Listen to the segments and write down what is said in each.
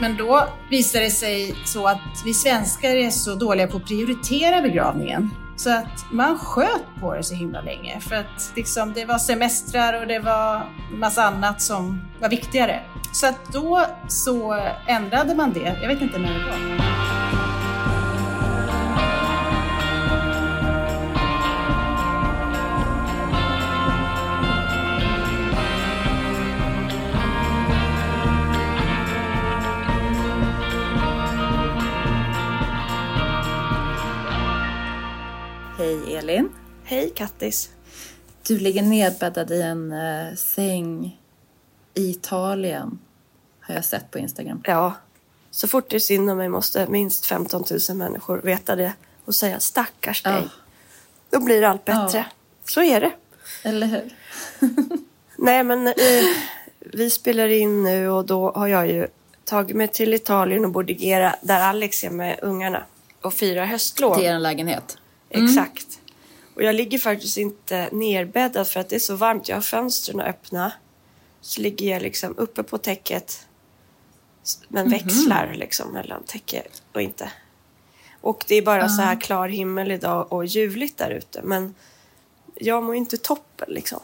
Men då visade det sig så att vi svenskar är så dåliga på att prioritera begravningen. Så att man sköt på det så himla länge för att liksom, det var semestrar och det var massa annat som var viktigare. Så att då så ändrade man det. Jag vet inte när det var. Hej Elin. Hej Kattis. Du ligger nedbäddad i en uh, säng i Italien. Har jag sett på Instagram. Ja. Så fort det är synd om mig måste minst 15 000 människor veta det och säga stackars dig. Ja. Då blir allt bättre. Ja. Så är det. Eller hur? Nej men eh, vi spelar in nu och då har jag ju tagit mig till Italien och Bordigera där Alex är med ungarna och firar höstlov. Till er lägenhet? Mm. Exakt. Och jag ligger faktiskt inte nerbäddad för att det är så varmt. Jag har fönstren öppna. Så ligger jag liksom uppe på täcket. Men mm -hmm. växlar liksom mellan täcke och inte. Och det är bara uh. så här klar himmel idag och ljuvligt där ute. Men jag mår inte toppen liksom.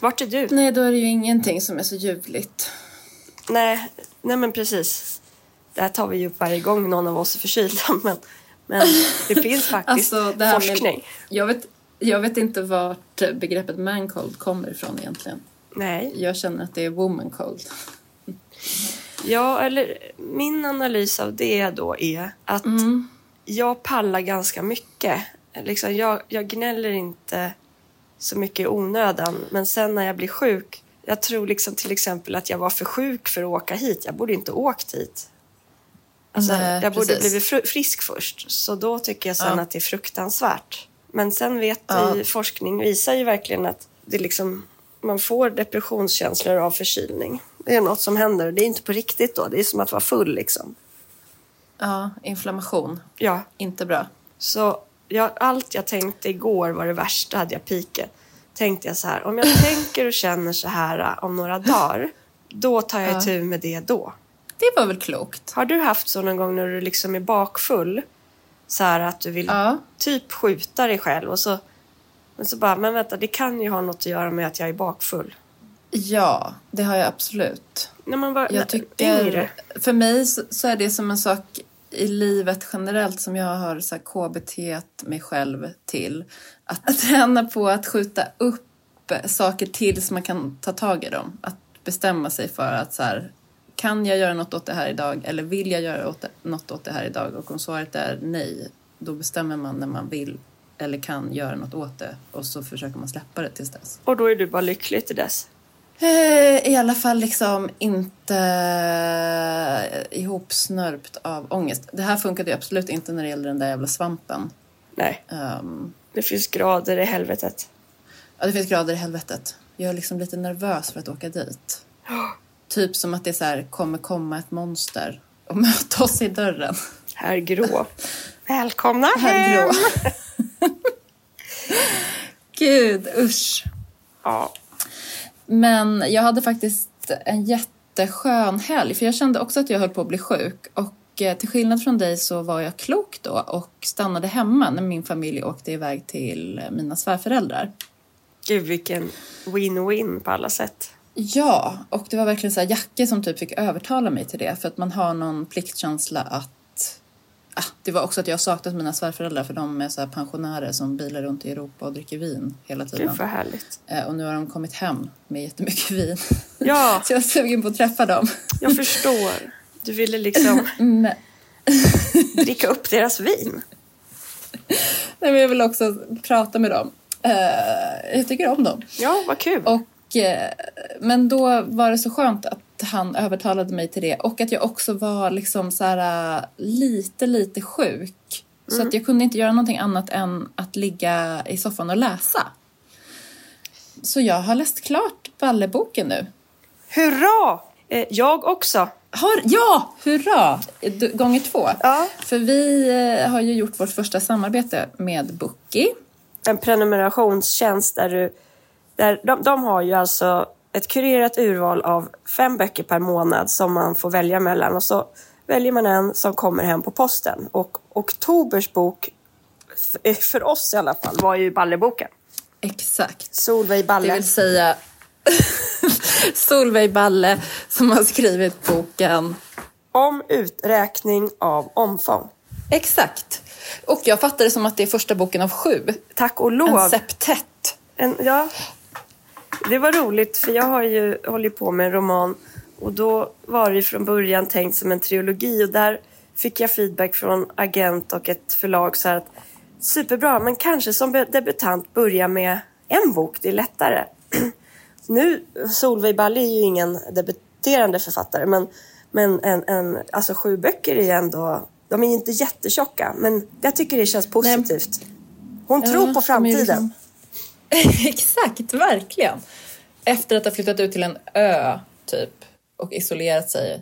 Vart är du? Nej, då är det ju ingenting som är så ljuvligt. Nej, nej men precis. Det här tar vi ju upp varje gång någon av oss är förkylda. Men men det finns faktiskt alltså, forskning. Med, jag, vet, jag vet inte vart begreppet mancold kommer ifrån egentligen. Nej. Jag känner att det är womancold. Ja, eller min analys av det då är att mm. jag pallar ganska mycket. Liksom, jag, jag gnäller inte så mycket i onödan, men sen när jag blir sjuk jag tror liksom till exempel att jag var för sjuk för att åka hit. Jag borde inte åkt hit. Alltså, Nej, jag borde precis. blivit frisk först. Så då tycker jag sen ja. att det är fruktansvärt. Men sen vet ja. i forskning visar ju verkligen att det liksom, man får depressionskänslor av förkylning. Det är något som händer. Det är inte på riktigt då. Det är som att vara full liksom. Ja, inflammation. Ja. Inte bra. Så jag, allt jag tänkte igår var det värsta, hade jag pikat. Tänkte jag så här, om jag tänker och känner så här äh, om några dagar, då tar jag ja. tur med det då. Det var väl klokt. Har du haft så någon gång när du liksom är bakfull? Så här att du vill ja. typ skjuta dig själv och så, men så bara, men vänta, det kan ju ha något att göra med att jag är bakfull. Ja, det har jag absolut. När man var jag tycker, yngre. För mig så, så, är det som en sak i livet generellt som jag har så KBT mig själv till. Att, att träna på att skjuta upp saker tills man kan ta tag i dem. Att bestämma sig för att så här, kan jag göra något åt det här idag eller vill jag göra åt det, något åt det här idag? Och om svaret är nej, då bestämmer man när man vill eller kan göra något åt det och så försöker man släppa det tills dess. Och då är du bara lycklig till dess? Eh, I alla fall liksom inte ihopsnörpt av ångest. Det här funkade absolut inte när det gäller den där jävla svampen. Nej. Um, det finns grader i helvetet. Ja, det finns grader i helvetet. Jag är liksom lite nervös för att åka dit. Typ som att det så här, kommer komma ett monster och möta oss i dörren. Herr Grå. Välkomna Herr hem! Grå. Gud, usch. Ja. Men jag hade faktiskt en jätteskön helg för jag kände också att jag höll på att bli sjuk. Och eh, till skillnad från dig så var jag klok då och stannade hemma när min familj åkte iväg till mina svärföräldrar. Gud vilken win-win på alla sätt. Ja, och det var verkligen så här Jacke som typ fick övertala mig till det för att man har någon pliktkänsla att ah, det var också att jag saknat mina svärföräldrar för de är så pensionärer som bilar runt i Europa och dricker vin hela tiden. Gud vad härligt. Eh, och nu har de kommit hem med jättemycket vin. Ja. så jag är sugen på att träffa dem. jag förstår. Du ville liksom Men... dricka upp deras vin. Nej, men jag vill också prata med dem. Uh, jag tycker om dem. Ja, vad kul. Och Eh, men då var det så skönt att han övertalade mig till det och att jag också var liksom så här, eh, lite, lite sjuk. Mm. Så att jag kunde inte göra någonting annat än att ligga i soffan och läsa. Så jag har läst klart Valleboken nu. Hurra! Eh, jag också. Har, ja, hurra! Gånger två. Ja. För vi har ju gjort vårt första samarbete med Bookie. En prenumerationstjänst där du där, de, de har ju alltså ett kurerat urval av fem böcker per månad som man får välja mellan och så väljer man en som kommer hem på posten. Och oktobers bok, för oss i alla fall, var ju Balleboken. Exakt. Solveig Balle. Det vill säga Solveig Balle som har skrivit boken Om uträkning av omfång. Exakt. Och jag fattar det som att det är första boken av sju. Tack och lov. En septett. En, ja, det var roligt för jag har ju hållit på med en roman och då var det från början tänkt som en trilogi och där fick jag feedback från agent och ett förlag så att superbra men kanske som debutant börja med en bok, det är lättare. nu, Solveig Balle är ju ingen debuterande författare men, men en, en, alltså sju böcker är ändå, de är inte jättetjocka men jag tycker det känns positivt. Hon tror på framtiden. Exakt, verkligen. Efter att ha flyttat ut till en ö, typ, och isolerat sig.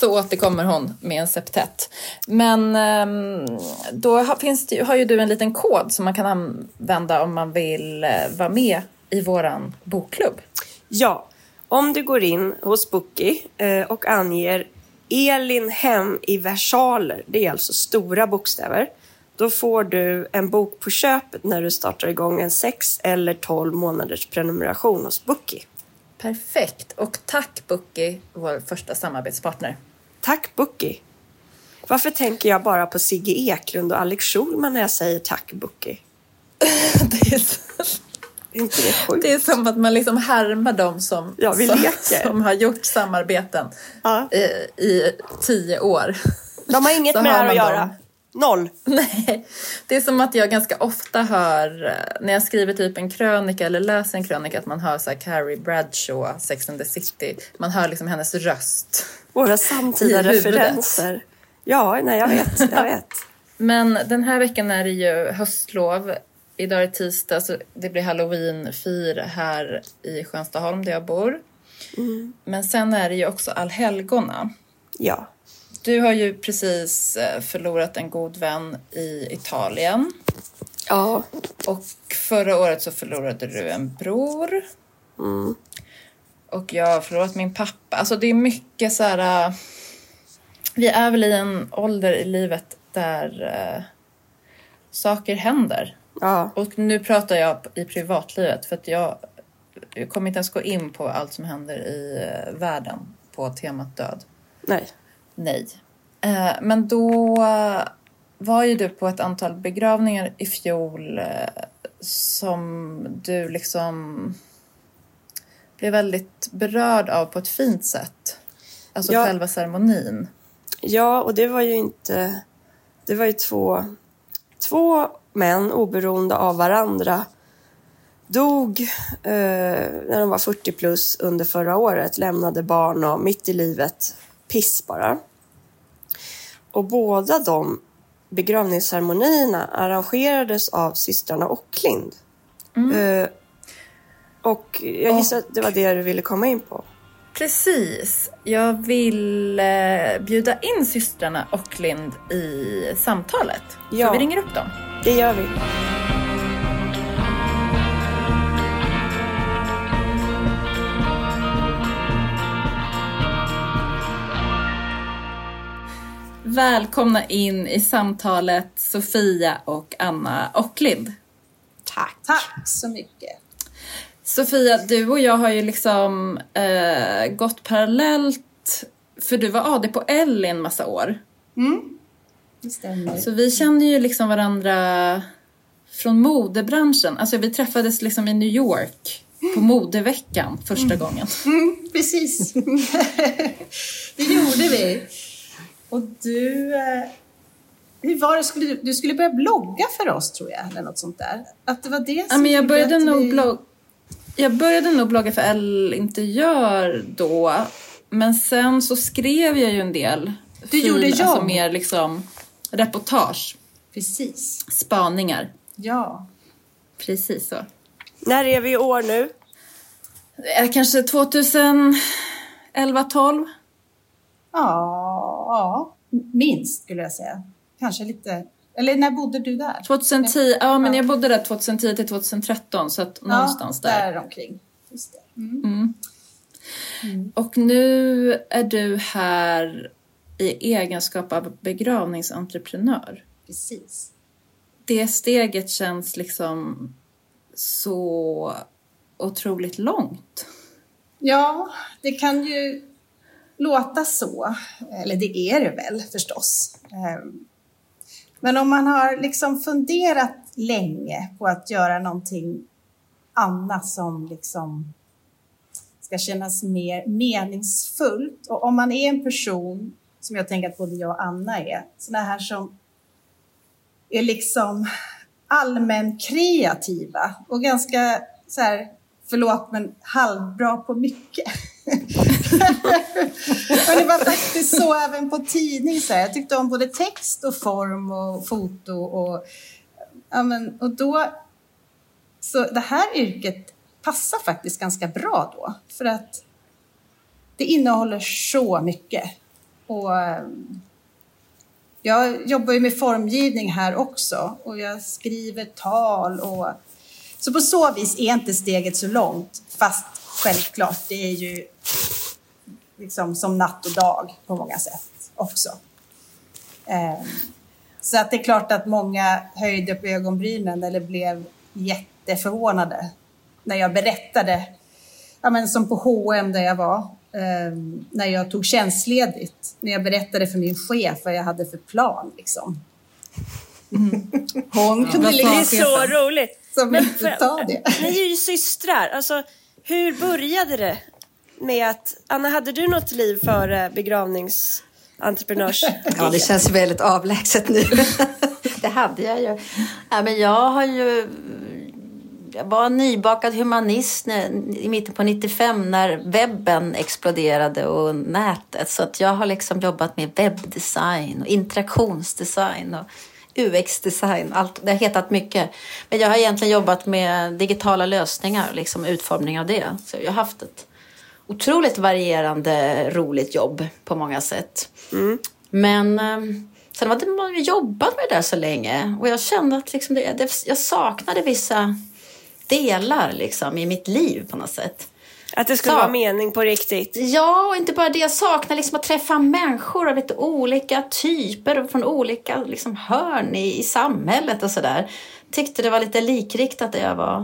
Så återkommer hon med en septett. Men ehm, då finns det, har ju du en liten kod som man kan använda om man vill eh, vara med i våran bokklubb. Ja, om du går in hos Bookie eh, och anger Elin hem i versaler, det är alltså stora bokstäver, då får du en bok på köpet när du startar igång en 6 eller 12 månaders prenumeration hos Bookie. Perfekt. Och tack Bookie, vår första samarbetspartner. Tack Bookie! Varför tänker jag bara på Sigge Eklund och Alex Schulman när jag säger tack Bookie? Det är, så- inte det sjukt? det är som att man liksom härmar dem som, Ja, som, som har gjort samarbeten Ja. i, i tio år. De har inget med det här att göra. Noll. Nej, det är som att jag ganska ofta hör eh, när jag skriver typ en krönika eller läser en krönika att man hör så här Carrie Bradshaw, Sex and the City. Man hör liksom hennes röst. Våra samtida referenser. Ja, nej jag vet, jag vet. Men den här veckan är det ju höstlov. Idag är tisdag så det blir halloween-fir här i Skönstaholm där jag bor. Men sen är det ju också allhelgona. Ja. Du har ju precis eh, förlorat en god vän i Italien. Ja. Och förra året så förlorade du en bror. Mm. Och jag har förlorat min pappa. Alltså det är mycket så här... äh, vi är väl i en ålder i livet där äh, saker händer. Ja. Och nu pratar jag i privatlivet för att jag, jag kommer inte ens gå in på allt som händer i världen på temat död. Nej. Nej. Eh, men då var ju du på ett antal begravningar i fjol eh, som du liksom blev väldigt berörd av på ett fint sätt. Alltså Ja. själva ceremonin. Ja, och det var ju inte... Det var ju två, två män oberoende av varandra dog eh, när de var 40 plus under förra året, lämnade barn och mitt i livet, piss bara. Och båda de begravningsceremonierna arrangerades av systrarna Ocklind. Eh, och jag gissar att det var det du ville komma in på. Precis. Jag vill eh, bjuda in systrarna Ocklind i samtalet. Ja. Så vi ringer upp dem. Det gör vi. Välkomna in i samtalet Sofia och Anna Ocklind. Tack. Tack så mycket. Sofia, du och jag har ju liksom eh, gått parallellt, för du var AD på L i en massa år. Det stämmer. Så vi kände ju liksom varandra från modebranschen. Alltså vi träffades liksom i New York på modeveckan första gången. Mm, precis. det gjorde vi. Och du... eh, Hur var det? Skulle du, du skulle börja blogga för oss, tror jag, eller något sånt där. Att det var det Ja, som men jag började nog vi- blogga jag började nog blogga för Elle Interiör då. Men sen så skrev jag ju en del. Du gjorde Alltså jobb. mer liksom reportage, Precis. spaningar. Ja. Precis så. När är vi i år nu? Eh, Kanske 2011, 12. Ja, ja, minst skulle jag säga. Kanske lite... Eller när bodde du där? 2010, ja men jag bodde där 2010 till 2013 så att någonstans där. där omkring. Mm. Mm. Mm. Och nu är du här i egenskap av begravningsentreprenör. Precis. Det steget känns liksom så otroligt långt. Ja, det kan ju låta så. Eller det är det väl förstås. Ehm, men om man har liksom funderat länge på att göra någonting annat som liksom ska kännas mer meningsfullt. Och om man är en person, som jag tänker att både jag och Anna är, sådana här som är liksom allmän kreativa och ganska så här, förlåt men halvbra på mycket men det var faktiskt så även på tidning. Så här. Jag tyckte om både text och form och foto. Och, ja, men, och då, så det här yrket passar faktiskt ganska bra då. För att det innehåller så mycket. Och eh, jag jobbar ju med formgivning här också och jag skriver tal och så på så vis är inte steget så långt. Fast självklart, det är ju liksom som natt och dag på många sätt också. Ehm, så att det är klart att många höjde på ögonbrynen eller blev jätteförvånade när jag berättade, ja men som på H&M där jag var, um, när jag tog tjänstledigt, när jag berättade för min chef vad jag hade för plan. Liksom. Mm. Hon kunde ja, liksom... Det är så roligt. Men för, ta det. Ni är ju systrar. Alltså, hur började det med att... Anna, hade du något liv före begravningsentreprenörs? Ja, det känns väldigt avlägset nu. det hade jag ju. Ja, men jag har ju jag var nybakad humanist i mitten på 95 när webben exploderade och nätet. Så att jag har liksom jobbat med webbdesign och interaktionsdesign och UX-design. Allt, det har hetat mycket. Men jag har egentligen jobbat med digitala lösningar, liksom utformning av det. Så jag har haft ett otroligt varierande roligt jobb på många sätt. Mm. Men ehm, sen hade man jobbat med det där så länge och jag kände att liksom det, det, jag saknade vissa delar liksom, i mitt liv på något sätt. Att det skulle vara mening på riktigt? Ja, och inte bara det. Jag saknar liksom att träffa människor av lite olika typer och från olika liksom, hörn i, i samhället och sådär. Tyckte det var lite likriktat där jag var.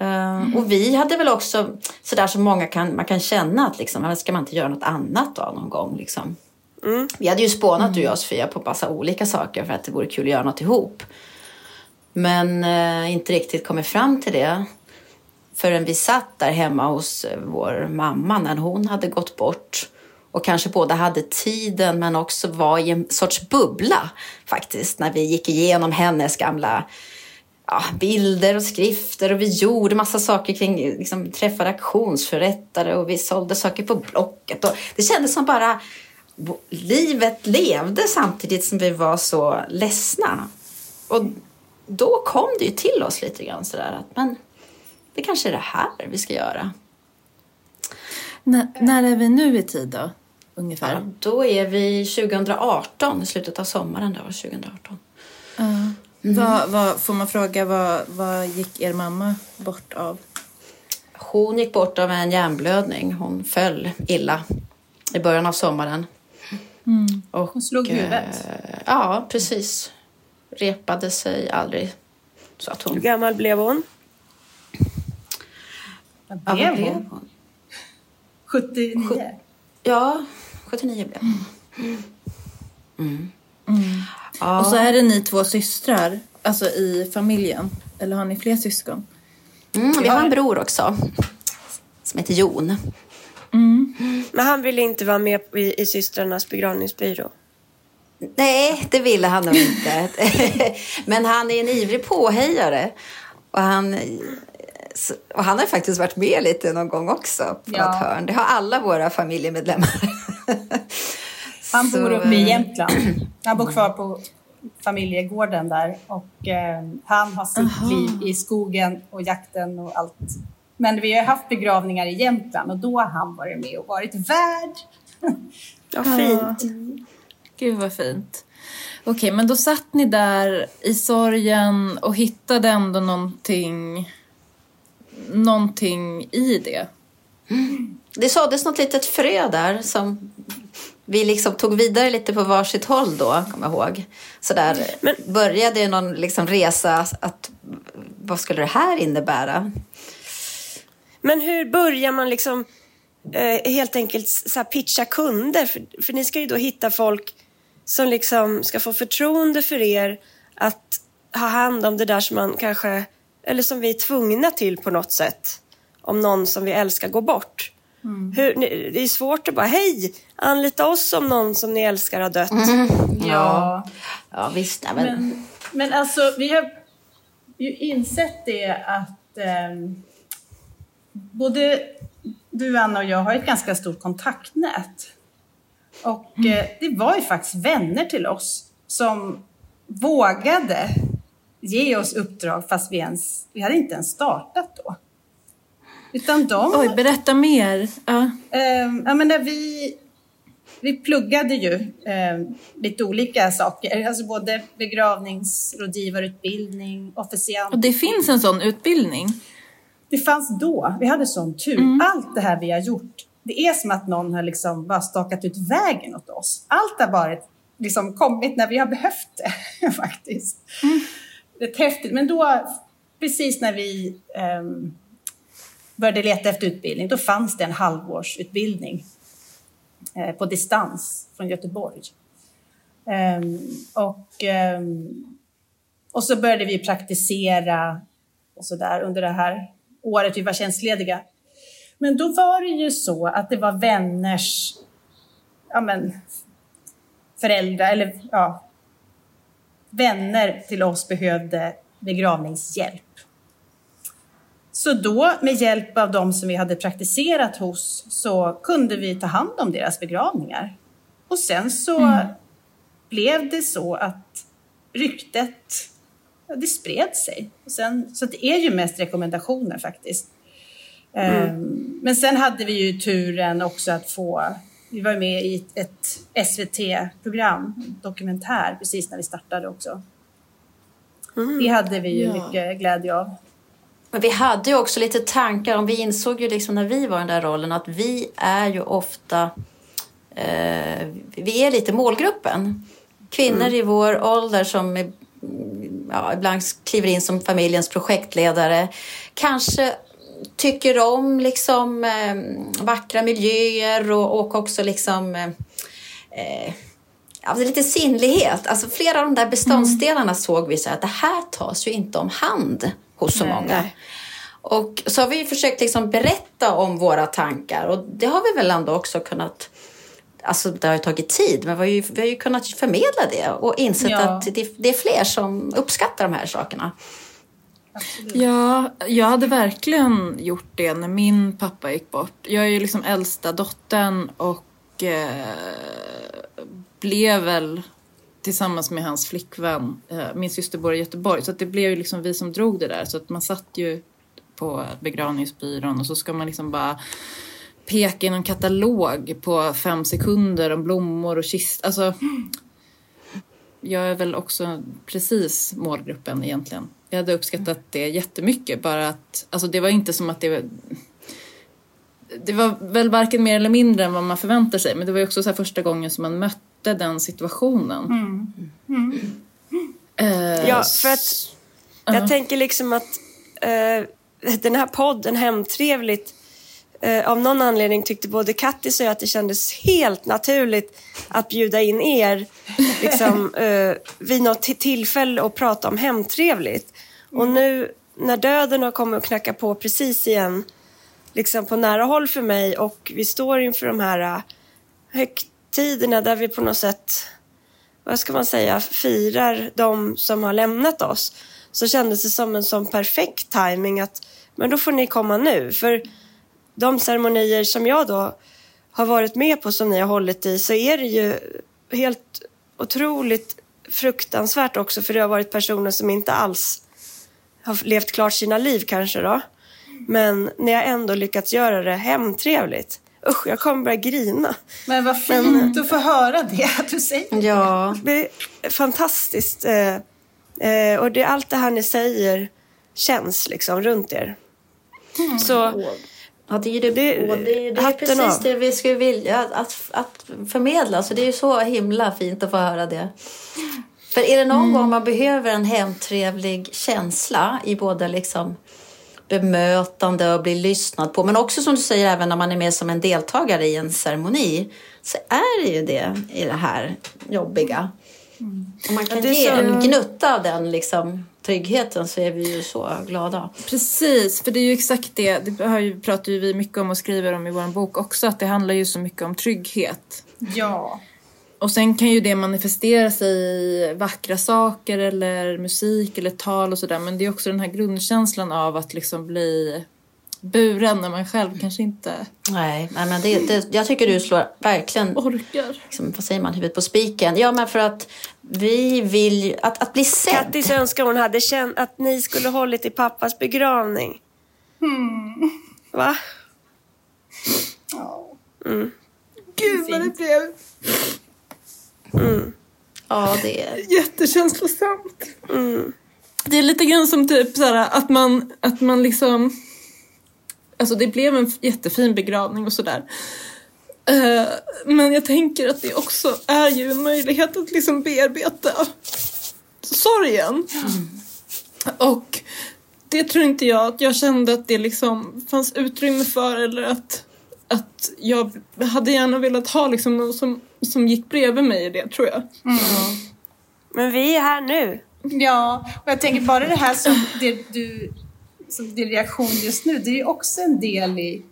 Uh, mm. Och vi hade väl också sådär som många kan, man kan känna att liksom, ska man inte göra något annat då någon gång liksom. Mm. Vi hade ju spånat mm. du och jag Sofia på massa olika saker för att det vore kul att göra något ihop. Men eh, inte riktigt kommit fram till det förrän vi satt där hemma hos eh, vår mamma när hon hade gått bort. Och kanske båda hade tiden men också var i en sorts bubbla faktiskt när vi gick igenom hennes gamla ja, bilder och skrifter. Och vi gjorde massa saker kring, liksom, träffade auktionsförrättare och vi sålde saker på Blocket. Och det kändes som bara livet levde samtidigt som vi var så ledsna. Och då kom det ju till oss lite grann sådär att men det kanske är det här vi ska göra. N när är vi nu i tid då? Ungefär? Ja, då är vi 2018, i slutet av sommaren. Var 2018. Uh, mm. vad, vad, får man fråga, vad, vad gick er mamma bort av? Hon gick bort av en hjärnblödning. Hon föll illa i början av sommaren. Mm. Och, hon slog huvudet? Eh, ja, precis repade sig aldrig. Så att hon... Hur gammal blev hon? Vad blev, ja, blev hon? hon? 79? Ja, 79 blev hon. Mm. Mm. Mm. Ja. Och så är det ni två systrar, alltså i familjen. Eller har ni fler syskon? Mm, vi har en bror också, som heter Jon. Mm. Men han ville inte vara med i, i systrarnas begravningsbyrå? Nej, det ville han nog inte. Men han är en ivrig påhejare. Och han, och han har faktiskt varit med lite någon gång också på ja. något hörn. Det har alla våra familjemedlemmar. Han bor uppe i Jämtland. Han bor kvar på familjegården där och eh, han har sitt Aha. liv i skogen och jakten och allt. Men vi har haft begravningar i Jämtland och då har han varit med och varit värd. Ja, fint. Gud vad fint. Okej, men då satt ni där i sorgen och hittade ändå någonting, någonting i det. Det såddes något litet frö där som vi liksom tog vidare lite på varsitt håll då, kommer jag ihåg. Så där Men- började någon liksom resa att vad skulle det här innebära? Men hur börjar man liksom eh, helt enkelt så här pitcha kunder? För, för ni ska ju då hitta folk som liksom ska få förtroende för er att ha hand om det där som man kanske, eller som vi är tvungna till på något sätt. Om någon som vi älskar går bort. Hur, ni- det är svårt att bara, hej, anlita oss om någon som ni älskar har dött. Ja. Ja, visst. Men, Men, men alltså, vi har ju insett det att ehm, både du, Anna och jag har ett ganska stort kontaktnät. Och eh, det var ju faktiskt vänner till oss som vågade ge oss uppdrag fast vi, ens, vi hade inte ens startat då. Utan de... Oj, berätta mer. Ja. Ehm, ja, men när vi, vi pluggade ju ehm, lite olika saker, alltså både begravningsrådgivarutbildning, officiant. Och det finns en sån utbildning. Det fanns då, vi hade sån tur. Mm. Allt det här vi har gjort, det är som att någon har liksom bara stakat ut vägen åt oss. Allt har bara liksom kommit när vi har behövt det faktiskt. Mm. Rätt häftigt, men då, precis när vi ehm, började leta efter utbildning, då fanns det en halvårsutbildning eh, på distans från Göteborg. Ehm, och, ehm, och så började vi praktisera och så där under det här året vi var tjänstlediga. Men då var det ju så att det var vänners ja men, föräldrar, eller ja, vänner till oss behövde begravningshjälp. Så då med hjälp av de som vi hade praktiserat hos så kunde vi ta hand om deras begravningar. Och sen så blev det så att ryktet, ja, det spred sig. Och sen, så det är ju mest rekommendationer faktiskt. Ehm, Men sen hade vi ju turen också att få, vi var med i ett SVT-program, dokumentär, precis när vi startade också. Det hade vi ju Ja. mycket glädje av. men vi hade ju också lite tankar om, vi insåg ju liksom när vi var i den där rollen att vi är ju ofta, eh, vi är lite målgruppen. Kvinnor i vår ålder som är, mm, ja, ibland kliver in som familjens projektledare. Kanske tycker om liksom eh, vackra miljöer och, och också liksom eh, eh, är lite sinnlighet. Alltså flera av de där beståndsdelarna såg vi så att det här tas ju inte om hand hos så Nej. många. Nej. Och så har vi försökt liksom berätta om våra tankar och det har vi väl ändå också kunnat Alltså det har ju tagit tid men vi har ju, vi har ju kunnat förmedla det och insett Ja. att det, det är fler som uppskattar de här sakerna. Ja, jag hade verkligen gjort det när min pappa gick bort. Jag är ju liksom äldsta dottern och eh, blev väl tillsammans med hans flickvän, eh, min syster bor i Göteborg, så att det blev ju liksom vi som drog det där. Så att man satt ju på begravningsbyrån och så ska man liksom bara peka i någon katalog på fem sekunder om blommor och kist. Alltså, jag är väl också precis målgruppen egentligen. Jag hade uppskattat det jättemycket. Bara att, alltså det var inte som att det var... Det var väl varken mer eller mindre än vad man förväntar sig. Men det var ju också så första gången som man mötte den situationen. Eh, Ja, för att jag tänker liksom att eh, den här podden Hemtrevligt eh, av någon anledning tyckte både Kattis och jag att det kändes helt naturligt att bjuda in er liksom, eh, vid något ti- tillfälle och prata om Hemtrevligt. Och nu när döden har kommit och knackat på precis igen liksom på nära håll för mig och vi står inför de här eh, högtiderna där vi på något sätt vad ska man säga, firar de som har lämnat oss så kändes det som en sån perfekt timing att men då får ni komma nu. För de ceremonier som jag då har varit med på som ni har hållit i så är det ju helt otroligt fruktansvärt också för det har varit personer som inte alls har levt klart sina liv kanske då. Men ni har ändå lyckats göra det hemtrevligt. Usch, jag kommer börja grina. Men vad fint att få höra det, att du säger Ja, Det är fantastiskt. Eh, eh, och det, allt det här ni säger känns liksom runt er. Så Ja, det är ju det, Det- och det, det är precis av. det vi skulle vilja att, att, förmedla. Så det är ju så himla fint att få höra det. För är det någon Mm. gång man behöver en hemtrevlig känsla i både liksom bemötande och bli lyssnad på, men också som du säger även när man är med som en deltagare i en ceremoni, så är det ju det i det här jobbiga. Om man kan Mm. är ge så- en gnutta av den liksom, tryggheten så är vi ju så glada. Precis, för det är ju exakt det. Det har ju, pratar ju vi mycket om och skriver om i vår bok också. Att det handlar ju så mycket om trygghet. Ja. Och sen kan ju det manifestera sig i vackra saker eller musik eller tal och sådär. Men det är också den här grundkänslan av att liksom bli buren när man själv kanske inte Nej, men det, det, jag tycker du slår verkligen orkar. liksom, vad säger man, huvudet på spiken. Ja, men för att vi vill ju, att, att bli sedd. Kattis önskan hon hade känt att ni skulle hållit i pappas begravning. Va? ja. Gud vad det blev Ja, det är... jättekänslosamt. Det är lite grann som typ så här, att man, att man liksom... Alltså det blev en jättefin begravning och sådär. Eh, men jag tänker att det också är ju en möjlighet att liksom bearbeta sorgen. Och det tror inte jag att jag kände att det liksom fanns utrymme för eller att, att jag hade gärna velat ha liksom någon som, som gick bredvid mig i det tror jag. Men vi är här nu. Ja, och jag tänker bara det här som det du, som din reaktion just nu, det är ju också en del i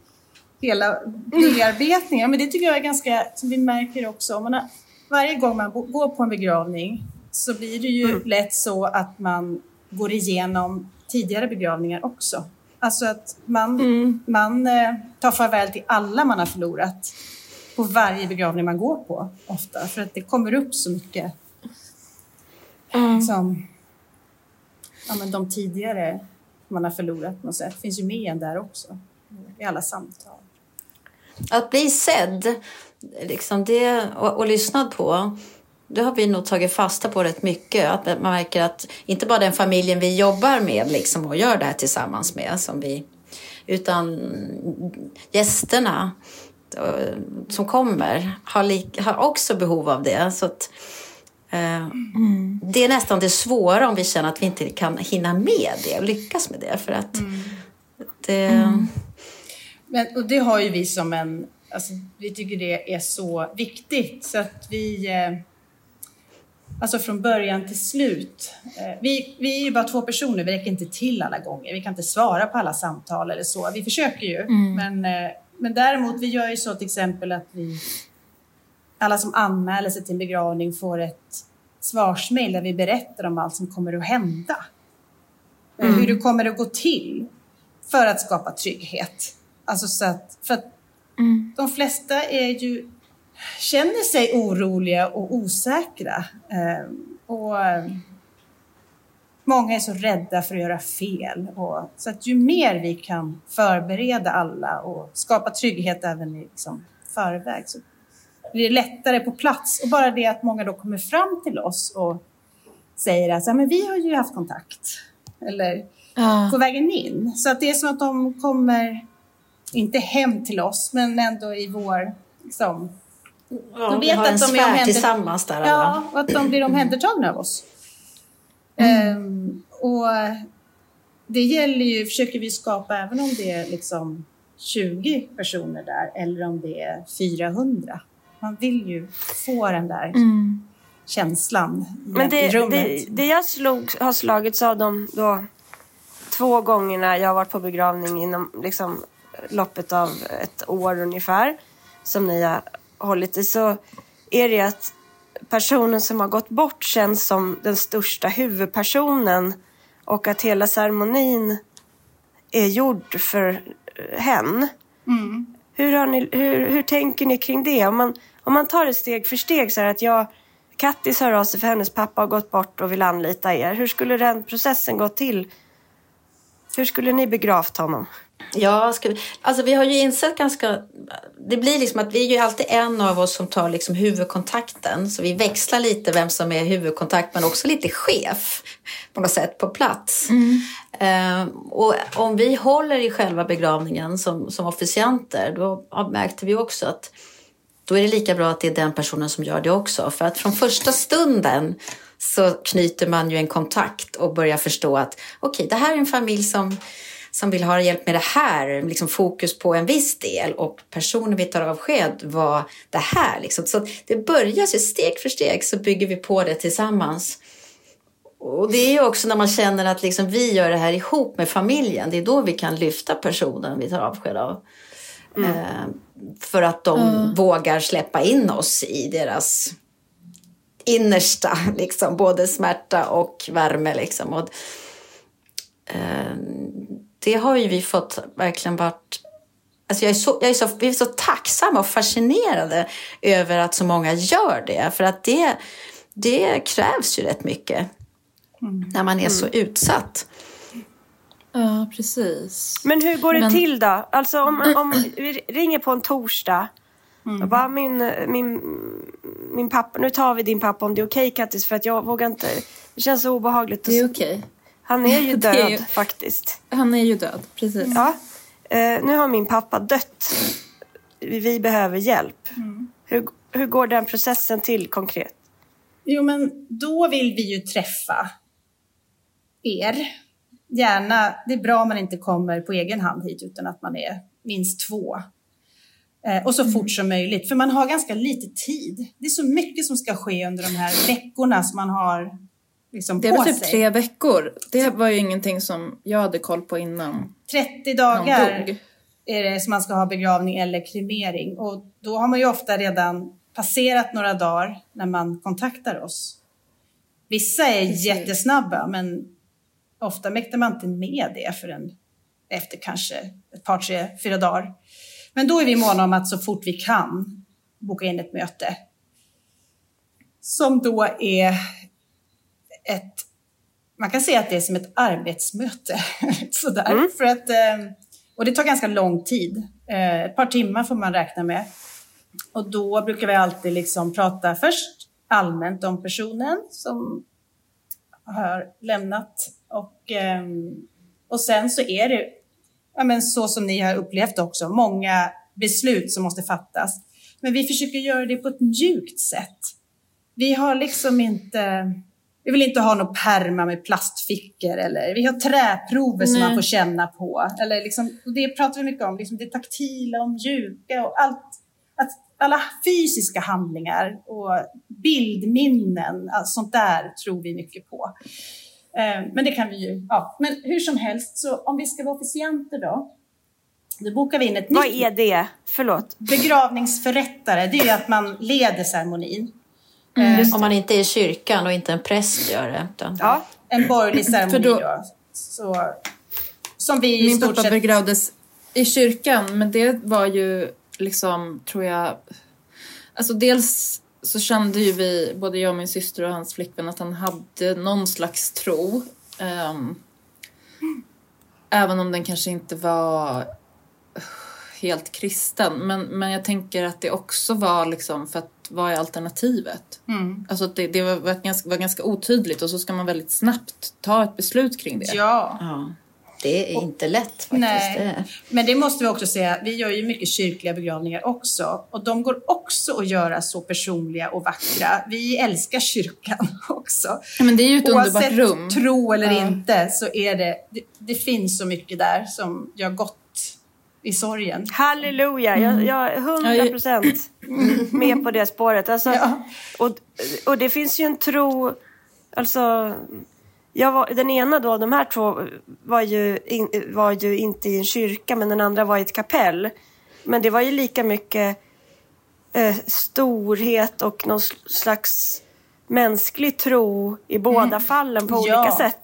hela bearbetningen. Men det tycker jag är ganska, som vi märker också, om man har, varje gång man går på en begravning så blir det ju lätt så att man går igenom tidigare begravningar också. Alltså att man, man eh, tar farväl till alla man har förlorat på varje begravning man går på ofta, för att det kommer upp så mycket som ja, men de tidigare man har förlorat på något sätt finns ju med en där också i alla samtal. Att bli sedd liksom det, och, och lyssnad på, det har vi nog tagit fasta på rätt mycket. Att man märker att inte bara den familjen vi jobbar med liksom, och gör det här tillsammans med, som vi, utan gästerna eh, som kommer har, har också behov av det. Så att, eh, Det är nästan det svåra om vi känner att vi inte kan hinna med det och lyckas med det. För att det... Men, och det har ju vi som en, alltså, vi tycker det är så viktigt så att vi, eh, alltså från början till slut. Eh, vi, vi är ju bara två personer, vi räcker inte till alla gånger. Vi kan inte svara på alla samtal eller så. Vi försöker ju, men, eh, men däremot vi gör ju så till exempel att vi, alla som anmäler sig till en begravning får ett svarsmail där vi berättar om allt som kommer att hända. Eh, Hur det kommer att gå till för att skapa trygghet. Alltså så att, för att de flesta är ju, känner sig oroliga och osäkra. Eh, och många är så rädda för att göra fel. Och, så att ju mer vi kan förbereda alla och skapa trygghet även i liksom, förväg så blir det lättare på plats. Och bara det att många då kommer fram till oss och säger att "Ja, men vi har ju haft kontakt. Eller Ja. på vägen in. Så att det är som att de kommer, inte hem till oss, men ändå i vår... Liksom, Ja, De vet har att en de är omhändertagna. tillsammans där. alla. ja, och att de blir omhändertagna av oss. Ehm, och det gäller ju, försöker vi skapa även om det är liksom 20 personer där eller om det är 400. Man vill ju få den där känslan i, Men i det, rummet. det, det jag slog, har slagits av de då två gångerna jag har varit på begravning inom liksom, loppet av ett år ungefär, som ni har hållit i, så är det att personen som har gått bort känns som den största huvudpersonen och att hela ceremonin är gjord för hen. Hur, har ni, hur, hur tänker ni kring det? Om man, om man tar det steg för steg så här att jag Kattis hör av sig för hennes pappa har gått bort och vill anlita er. Hur skulle den processen gå till? Hur skulle ni begravt honom? Ja, vi, alltså vi har ju insett ganska... Det blir liksom att vi är ju alltid en av oss som tar liksom huvudkontakten. Så vi växlar lite vem som är huvudkontakt men också lite chef på något sätt på plats. Mm. Uh, och om vi håller i själva begravningen som, som officianter då märkte vi också att då är det lika bra att det är den personen som gör det också. För att från första stunden så knyter man ju en kontakt och börjar förstå att okej, okay, det här är en familj som som vill ha hjälp med det här, liksom fokus på en viss del och personen vi tar avsked var det här. Liksom. Så det börjar så steg för steg så bygger vi på det tillsammans. Och det är ju också när man känner att liksom vi gör det här ihop med familjen, det är då vi kan lyfta personen vi tar avsked av. Mm. Eh, för att de mm. vågar släppa in oss i deras innersta, liksom, både smärta och värme. Liksom. Och, eh, det har ju vi fått verkligen varit Alltså jag är så, jag är så, vi är så tacksamma och fascinerade över att så många gör det. För att det, det krävs ju rätt mycket mm. när man är mm. så utsatt. Ja, precis. Men hur går det Men... till då? Alltså om, om vi ringer på en torsdag Mm. Jag bara, min, min, min pappa, nu tar vi din pappa om det är okej okay, Kattis för att jag vågar inte, det känns så obehagligt. Det är okej. Okay. Han är ju död är ju, faktiskt. Han är ju död, precis. Ja. Eh, nu har min pappa dött. Vi behöver hjälp. Mm. Hur, hur går den processen till konkret? Jo, men då vill vi ju träffa er. Gärna, det är bra om man inte kommer på egen hand hit utan att man är minst två. Eh, och så mm. fort som möjligt, för man har ganska lite tid. Det är så mycket som ska ske under de här veckorna som man har liksom det var typ sig. tre veckor. Det var ju ingenting som jag hade koll på innan 30 dagar är det som man ska ha begravning eller kremering. Och då har man ju ofta redan passerat några dagar när man kontaktar oss. Vissa är Precis. jättesnabba, men ofta mäktar man inte med det förrän efter kanske ett par, tre, fyra dagar. Men då är vi måna om att så fort vi kan boka in ett möte. Som då är ett, man kan säga att det är som ett arbetsmöte. Sådär. Mm. För att, eh, och det tar ganska lång tid. Eh, ett par timmar får man räkna med. Och då brukar vi alltid liksom prata först allmänt om personen som har lämnat. Och, eh, och sen så är det, ja men så som ni har upplevt också, många beslut som måste fattas. Men vi försöker göra det på ett mjukt sätt. Vi har liksom inte vi vill inte ha några perma med plastfickor eller vi har träprover som man får känna på. Eller liksom, det pratar vi mycket om, liksom det taktila och mjuka och allt. Att alla fysiska handlingar och bildminnen, allt sånt där tror vi mycket på. Eh, men det kan vi ju, ja. Men hur som helst, så om vi ska vara officianter då, då bokar vi in ett Vad nytt... Vad är det? Förlåt? Begravningsförrättare, det är att man leder ceremonin. Mm, eh, om man inte är i kyrkan och inte en präst gör det. Utan... Ja, en borgerlig ceremoni då, då. Så, som vi Min pappa sett... begravdes i kyrkan, men det var ju liksom, tror jag... Alltså dels så kände ju vi, både jag och min syster och hans flickvän, att han hade någon slags tro. Um, även om den kanske inte var helt kristen. Men, men jag tänker att det också var liksom för att vad är alternativet? Mm. Alltså det, det var, ganska, var ganska otydligt och så ska man väldigt snabbt ta ett beslut kring det. Ja. ja. Det är och, inte lätt faktiskt. Nej. Men det måste vi också säga, vi gör ju mycket kyrkliga begravningar också och de går också att göra så personliga och vackra. Vi älskar kyrkan också. Men det är ju ett Oavsett underbart rum. tro eller ja. inte så är det, det, det finns så mycket där som gör gott i sorgen. Halleluja, mm. jag, är hundra procent med på det spåret. Alltså, ja. och, och det finns ju en tro, alltså var, den ena då, de här två var ju, in, var ju inte i en kyrka men den andra var i ett kapell. Men det var ju lika mycket eh, storhet och någon slags mänsklig tro i båda mm. fallen på ja. olika sätt.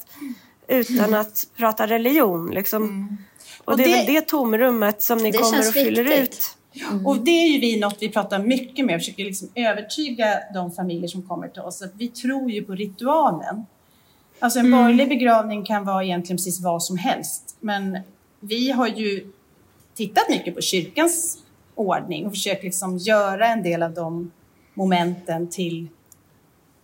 Utan att prata religion liksom. Mm. Och, och det, är väl det tomrummet som ni kommer och fyller viktigt. ut. Mm. Och det är ju vi något vi pratar mycket med, försöker liksom övertyga de familjer som kommer till oss att vi tror ju på ritualen. Alltså en mm. borgerlig begravning kan vara egentligen precis vad som helst, men vi har ju tittat mycket på kyrkans ordning och försökt liksom göra en del av de momenten till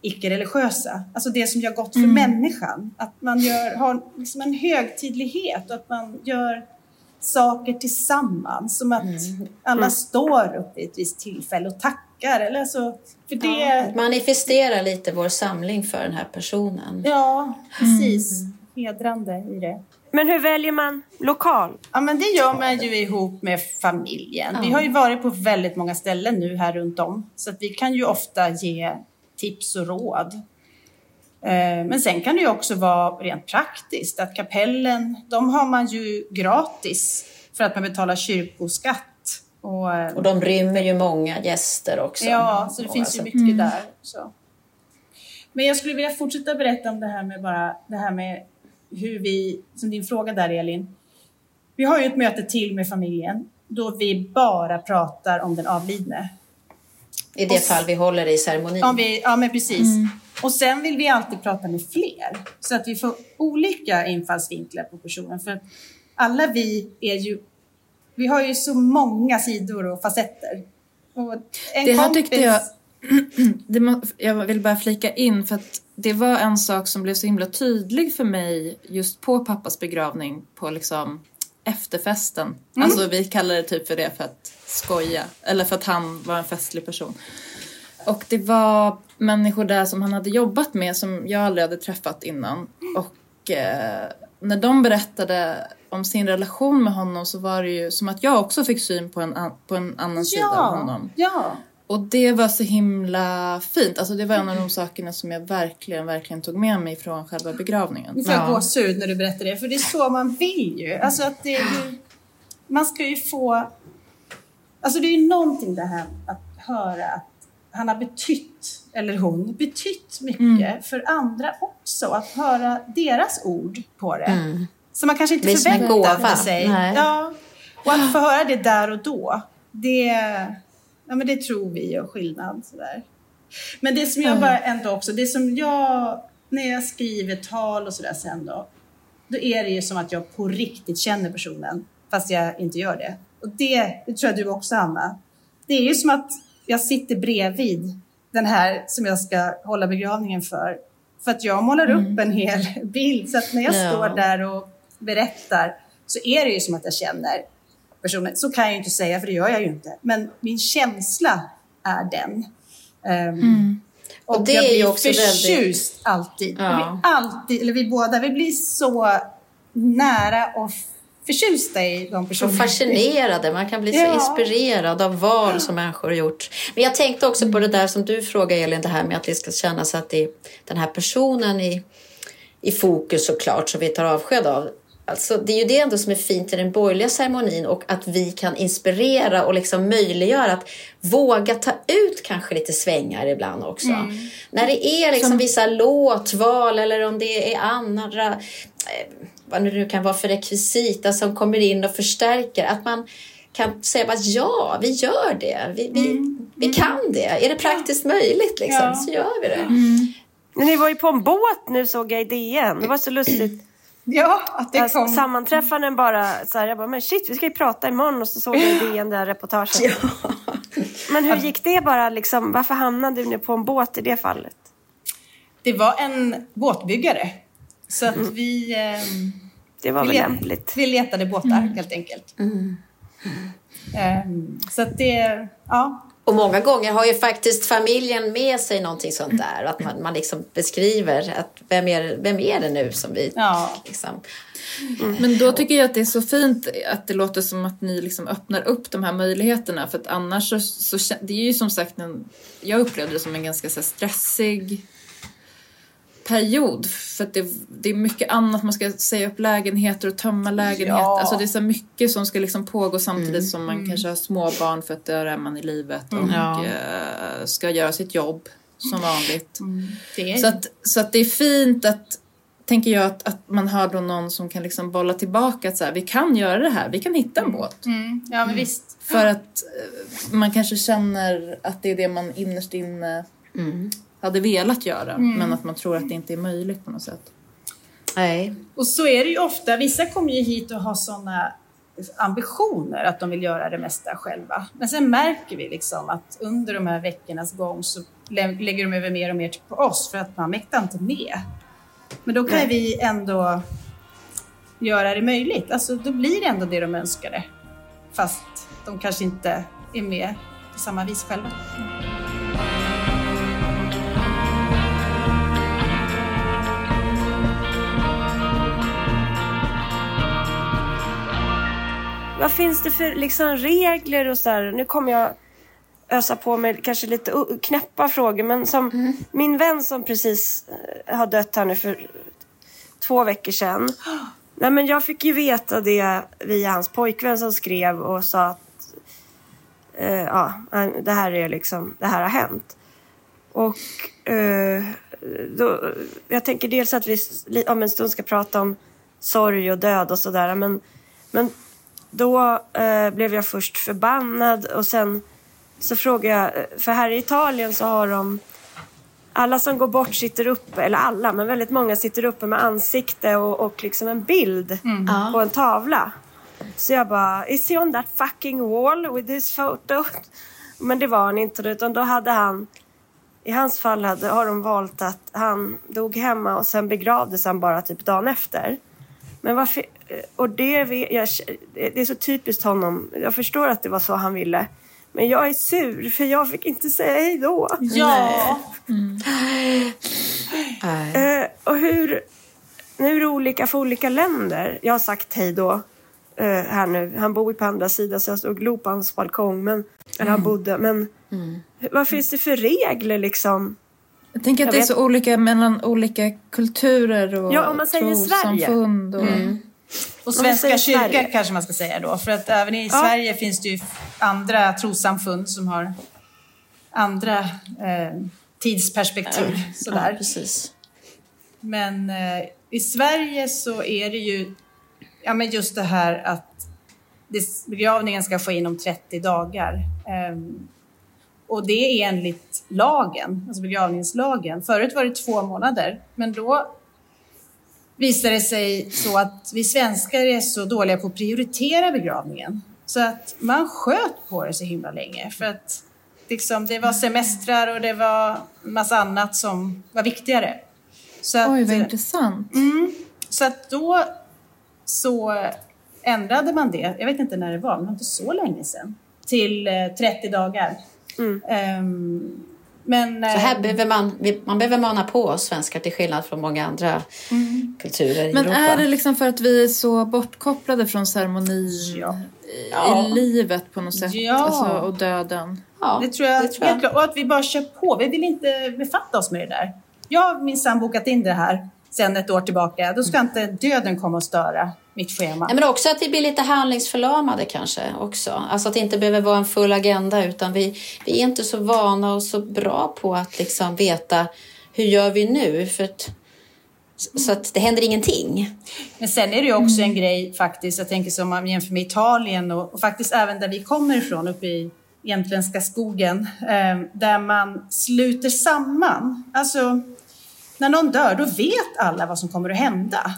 icke-religiösa. Alltså det som gör gott för människan. Att man gör, har liksom en högtidlighet och att man gör saker tillsammans. Som att alla står upp vid ett visst tillfälle och tackar. Eller så, för det, Att manifestera lite vår samling för den här personen. Ja, precis. Hedrande i det. Men hur väljer man lokal? Ja, men det gör man ju ihop med familjen. Vi har ju varit på väldigt många ställen nu här runt om. Så att vi kan ju ofta ge tips och råd. Eh, Men sen kan det ju också vara rent praktiskt att kapellen, de har man ju gratis för att man betalar kyrkoskatt. Och, eh, Och de rymmer ju många gäster också. Ja, så det Och finns ju alltså- mycket där. Så. Men jag skulle vilja fortsätta berätta om det här med bara det här med hur vi, som din fråga där Elin. Vi har ju ett möte till med familjen då vi bara pratar om den avlidne. I det fall vi håller i ceremonin. Om vi, ja, men precis. Och sen vill vi alltid prata med fler så att vi får olika infallsvinklar på personen. För alla vi är ju, vi har ju så många sidor och facetter. Och en Det här kompis, tyckte jag... Det må, jag vill bara flika in för att det var en sak som blev så himla tydlig för mig just på pappas begravning på liksom efterfesten. Alltså vi kallar det typ för det för att skoja. Eller för att han var en festlig person. Och det var människor där som han hade jobbat med som jag aldrig hade träffat innan. Och eh, när de berättade om sin relation med honom så var det ju som att jag också fick syn på en, på en annan sida av honom. Ja, Och det var så himla fint. Alltså det var en av de sakerna som jag verkligen, verkligen tog med mig från själva begravningen. Nu får jag gåshud när du berättar det, för det är så man vill ju. Alltså att det är ju man ska ju få... Alltså det är ju någonting det här att höra att han har betytt, eller hon, betytt mycket Mm. för andra också. Att höra deras ord på det. Så man kanske inte som förväntade sig. Nej. Ja, och att få höra det där och då, det, ja, men det tror vi gör skillnad. Sådär. Men det som jag bara ändå också, det som jag, när jag skriver tal och sådär sen då, då är det ju som att jag på riktigt känner personen, fast jag inte gör det. Och det, det tror jag du också Anna. Det är ju som att jag sitter bredvid den här som jag ska hålla begravningen för. För att jag målar upp en hel bild. Så att när jag Ja. står där och berättar så är det ju som att jag känner personen. Så kan jag ju inte säga, för det gör jag ju inte. Men min känsla är den. Ehm, Och, Och det jag är ju blir också väldigt- förtjust alltid. Ja. Blir alltid, eller vi båda, vi blir så nära och förtjusta i de Så personerna. fascinerade, man kan bli så Ja. inspirerad av val som människor har gjort. Men jag tänkte också på det där som du frågade Elin, det här med att det ska kännas att det är den här personen i, i fokus såklart som vi tar avsked av. Alltså, det är ju det ändå som är fint i den borgerliga ceremonin och att vi kan inspirera och liksom möjliggöra att våga ta ut kanske lite svängar ibland också. När det är liksom vissa låtval eller om det är andra eh, vad det nu kan vara för rekvisita som kommer in och förstärker. Att man kan säga att ja, vi gör det. Vi, vi, vi kan det. Är det praktiskt möjligt liksom, Ja. så gör vi det. Men ni var ju på en båt nu såg jag i DN. Det var så lustigt. Ja, att det Alltså, kom. sammanträffanden bara så här, jag bara, men shit vi ska ju prata imorgon och så såg jag i DN det här reportaget. Men hur gick det bara liksom? Varför hamnade du på en båt i det fallet? Det var en båtbyggare. Så att vi, ehm, Det var vi, väl let- lämpligt. vi letade båtar helt enkelt. Ehm, så att det, ja. Och många gånger har ju faktiskt familjen med sig någonting sånt där. Att man, man liksom beskriver att vem är, vem är det nu som vi... Ja. Liksom. Men då tycker jag att det är så fint att det låter som att ni liksom öppnar upp de här möjligheterna. För att annars så, så det är ju som sagt en, jag upplevde det som en ganska så stressig period. För det, det är mycket annat, man ska säga upp lägenheter och tömma lägenheter. Ja. Alltså det är så mycket som ska liksom pågå samtidigt som man kanske har småbarn för att där är man i livet och Ja. eh, ska göra sitt jobb som vanligt. Är Så att, så att det är fint att, tänker jag, att, att man har då någon som kan liksom bolla tillbaka att så här, vi kan göra det här, vi kan hitta en båt. mm, ja, men visst. För att eh, man kanske känner att det är det man innerst inne hade velat göra. Men att man tror att det inte är möjligt på något sätt. Nej. Och så är det ju ofta. Vissa kommer ju hit och har sådana ambitioner att de vill göra det mesta själva. Men sen märker vi liksom att under de här veckornas gång så lägger de över mer och mer på oss för att man mäktar inte med. Men då kan Nej. vi ändå göra det möjligt. Alltså då blir det ändå det de önskade. Fast de kanske inte är med på samma vis själva. Vad finns det för liksom, regler och så här? Nu kommer jag ösa på med kanske lite knäppa frågor, men som min vän som precis eh, har dött här nu för två veckor sedan. Nej, men jag fick ju veta det via hans pojkvän som skrev och sa att eh, ja, det här är liksom, det här har hänt. Och eh, då, jag tänker dels att vi om en stund ska prata om sorg och död och sådär, men, men då eh, blev jag först förbannad och sen så frågade jag, för här i Italien så har de alla som går bort sitter uppe, eller alla, men väldigt många sitter uppe med ansikte och, och liksom en bild Ja. på en tavla. Så jag bara, is he on that fucking wall with this photo? Men det var han inte, utan då hade han, i hans fall hade, har de valt att han dog hemma och sen begravdes han bara typ dagen efter. Men varför, och det, jag, det är så typiskt honom. Jag förstår att det var så han ville. Men jag är sur för jag fick inte säga hej då. Ja, Nej. Eh, och hur, nu är det olika för olika länder. Jag har sagt hej då eh, här nu. Han bor ju på andra sidan så jag stod och glod på hans balkong. Men, eller han bodde. Men vad finns det för regler liksom? Jag tänker att Jag det är vet- så olika mellan olika kulturer och Ja, om man säger Sverige. trossamfund. Och... och Om vi Svenska kyrkan kanske man ska säga då. För att även i Ja. Sverige finns det ju andra trossamfund som har andra eh, tidsperspektiv. Ja, Sådär. precis. Men eh, i Sverige så är det ju ja, men just det här att begravningen ska ske inom 30 dagar. Ehm, och det är enligt lagen, alltså begravningslagen. Förut var det två månader, men då visade det sig så att vi svenskar är så dåliga på att prioritera begravningen. Så att man sköt på det så himla länge. För att liksom, det var semestrar och det var massa annat som var viktigare. Så att, Oj, vad intressant. Mm, så att då så ändrade man det, jag vet inte när det var, men det var inte så länge sedan, till eh, 30 dagar. Mm. Ehm, men... Så här eh, behöver man, man behöver mana på oss svenskar till skillnad från många andra kulturer i Men Europa. är det liksom för att vi är så bortkopplade från ceremonin Ja. i, Ja. livet på något sätt? Ja. Alltså, och döden? ja, det tror jag, det tror jag. Och att vi bara kör på, vi vill inte befatta oss med det där. Jag har minsann bokat in det här sedan ett år tillbaka. Då ska inte döden komma och störa mitt schema. Nej, men också att vi blir lite handlingsförlamade kanske också. Alltså att det inte behöver vara en full agenda utan vi, vi är inte så vana och så bra på att liksom veta hur gör vi nu? För att, så att det händer ingenting. Men sen är det också en grej faktiskt, jag tänker som om man jämför med Italien och, och faktiskt även där vi kommer ifrån, uppe i jämtländska skogen, eh, där man sluter samman. Alltså, när någon dör, då vet alla vad som kommer att hända.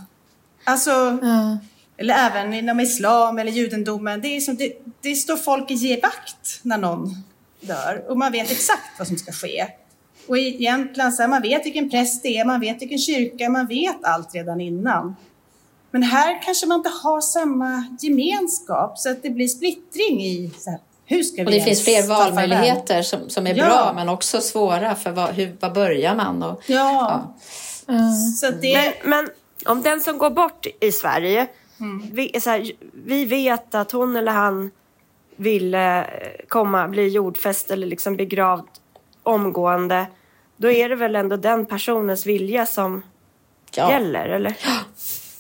Alltså, Ja. eller även inom islam eller judendomen, det, är som, det, det står folk i givakt när någon dör och man vet exakt vad som ska ske. Och i Jämtland, så här, man vet vilken präst det är, man vet vilken kyrka, man vet allt redan innan. Men här kanske man inte har samma gemenskap så att det blir splittring i så här, hur ska vi Och det finns fler valmöjligheter som, som är Ja. bra men också svåra för vad, hur, var börjar man? Och, Ja, ja. Ja. så det... Men, men om den som går bort i Sverige, vi, så här, vi vet att hon eller han vill eh, komma, bli jordfäst eller liksom begravd omgående. Då är det väl ändå den personens vilja som Ja. gäller, eller?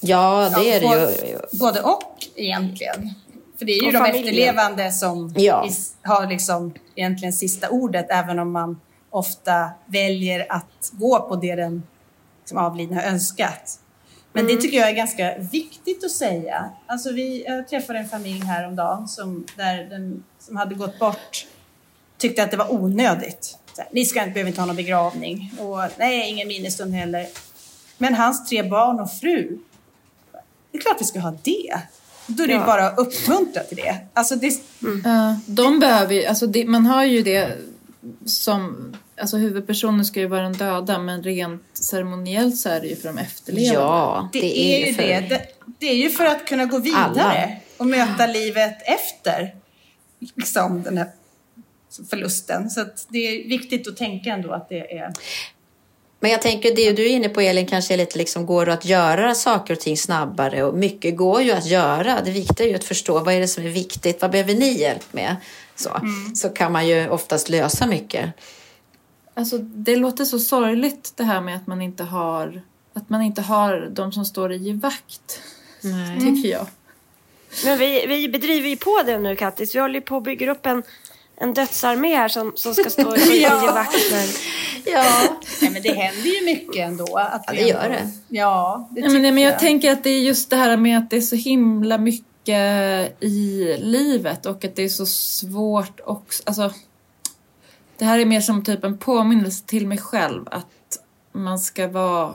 ja, det är det ju. både och egentligen. För det är ju Och de familjen. efterlevande som Ja. har liksom egentligen sista ordet, även om man ofta väljer att gå på det den som avlidna har önskat. Men Mm. det tycker jag är ganska viktigt att säga. Alltså vi, jag träffade en familj häromdagen som, där den som hade gått bort tyckte att det var onödigt. Här, Ni ska, behöver inte ha någon begravning och nej, ingen minnesstund heller. Men hans tre barn och fru, det är klart vi ska ha det. Då är det ju Ja. bara att uppmuntra till det. Alltså det Ja, de behöver ju, alltså det, man har ju det som, alltså huvudpersonen ska ju vara den döda men rent ceremoniellt så är det ju för de efterlevande. Ja, Det, är, ju för- det. det. Det är ju för att kunna gå vidare Alla. och möta livet efter liksom, den här förlusten. Så att det är viktigt att tänka ändå att det är... Men jag tänker det du är inne på Elin kanske är lite liksom går det att göra saker och ting snabbare och mycket går ju att göra. Det viktiga är ju att förstå vad är det som är viktigt, vad behöver ni hjälp med? Så, så kan man ju oftast lösa mycket. Alltså det låter så sorgligt det här med att man inte har, att man inte har de som står i givakt. Nej. Tycker jag. Men vi, vi bedriver ju på det nu Kattis. Vi håller ju på och bygger upp en, en dödsarmé här som, som ska stå i Ja. ja. vakter. Ja, Nej, men det händer ju mycket ändå. Att Ja, det gör ändå- det. Ja, det Nej, men, nej, men jag jag. tänker att det är just det här med att det är så himla mycket i livet och att det är så svårt också. Alltså, det här är mer som typ en påminnelse till mig själv att man ska vara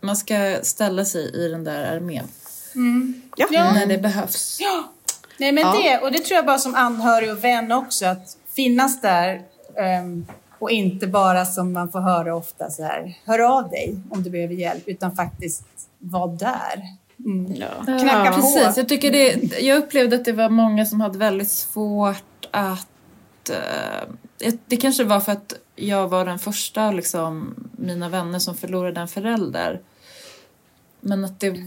man ska ställa sig i den där armén Ja. Ja. när det behövs. Ja. Nej, men Ja. det, och det tror jag bara som anhörig och vän också, att finnas där ehm, och inte bara som man får höra ofta så här, hör av dig om du behöver hjälp, utan faktiskt vara där. Mm. ja. Knacka på. Precis, jag, tycker det, jag upplevde att det var många som hade väldigt svårt att... eh, det kanske var för att jag var den första liksom, mina vänner som förlorade en förälder. Men att det,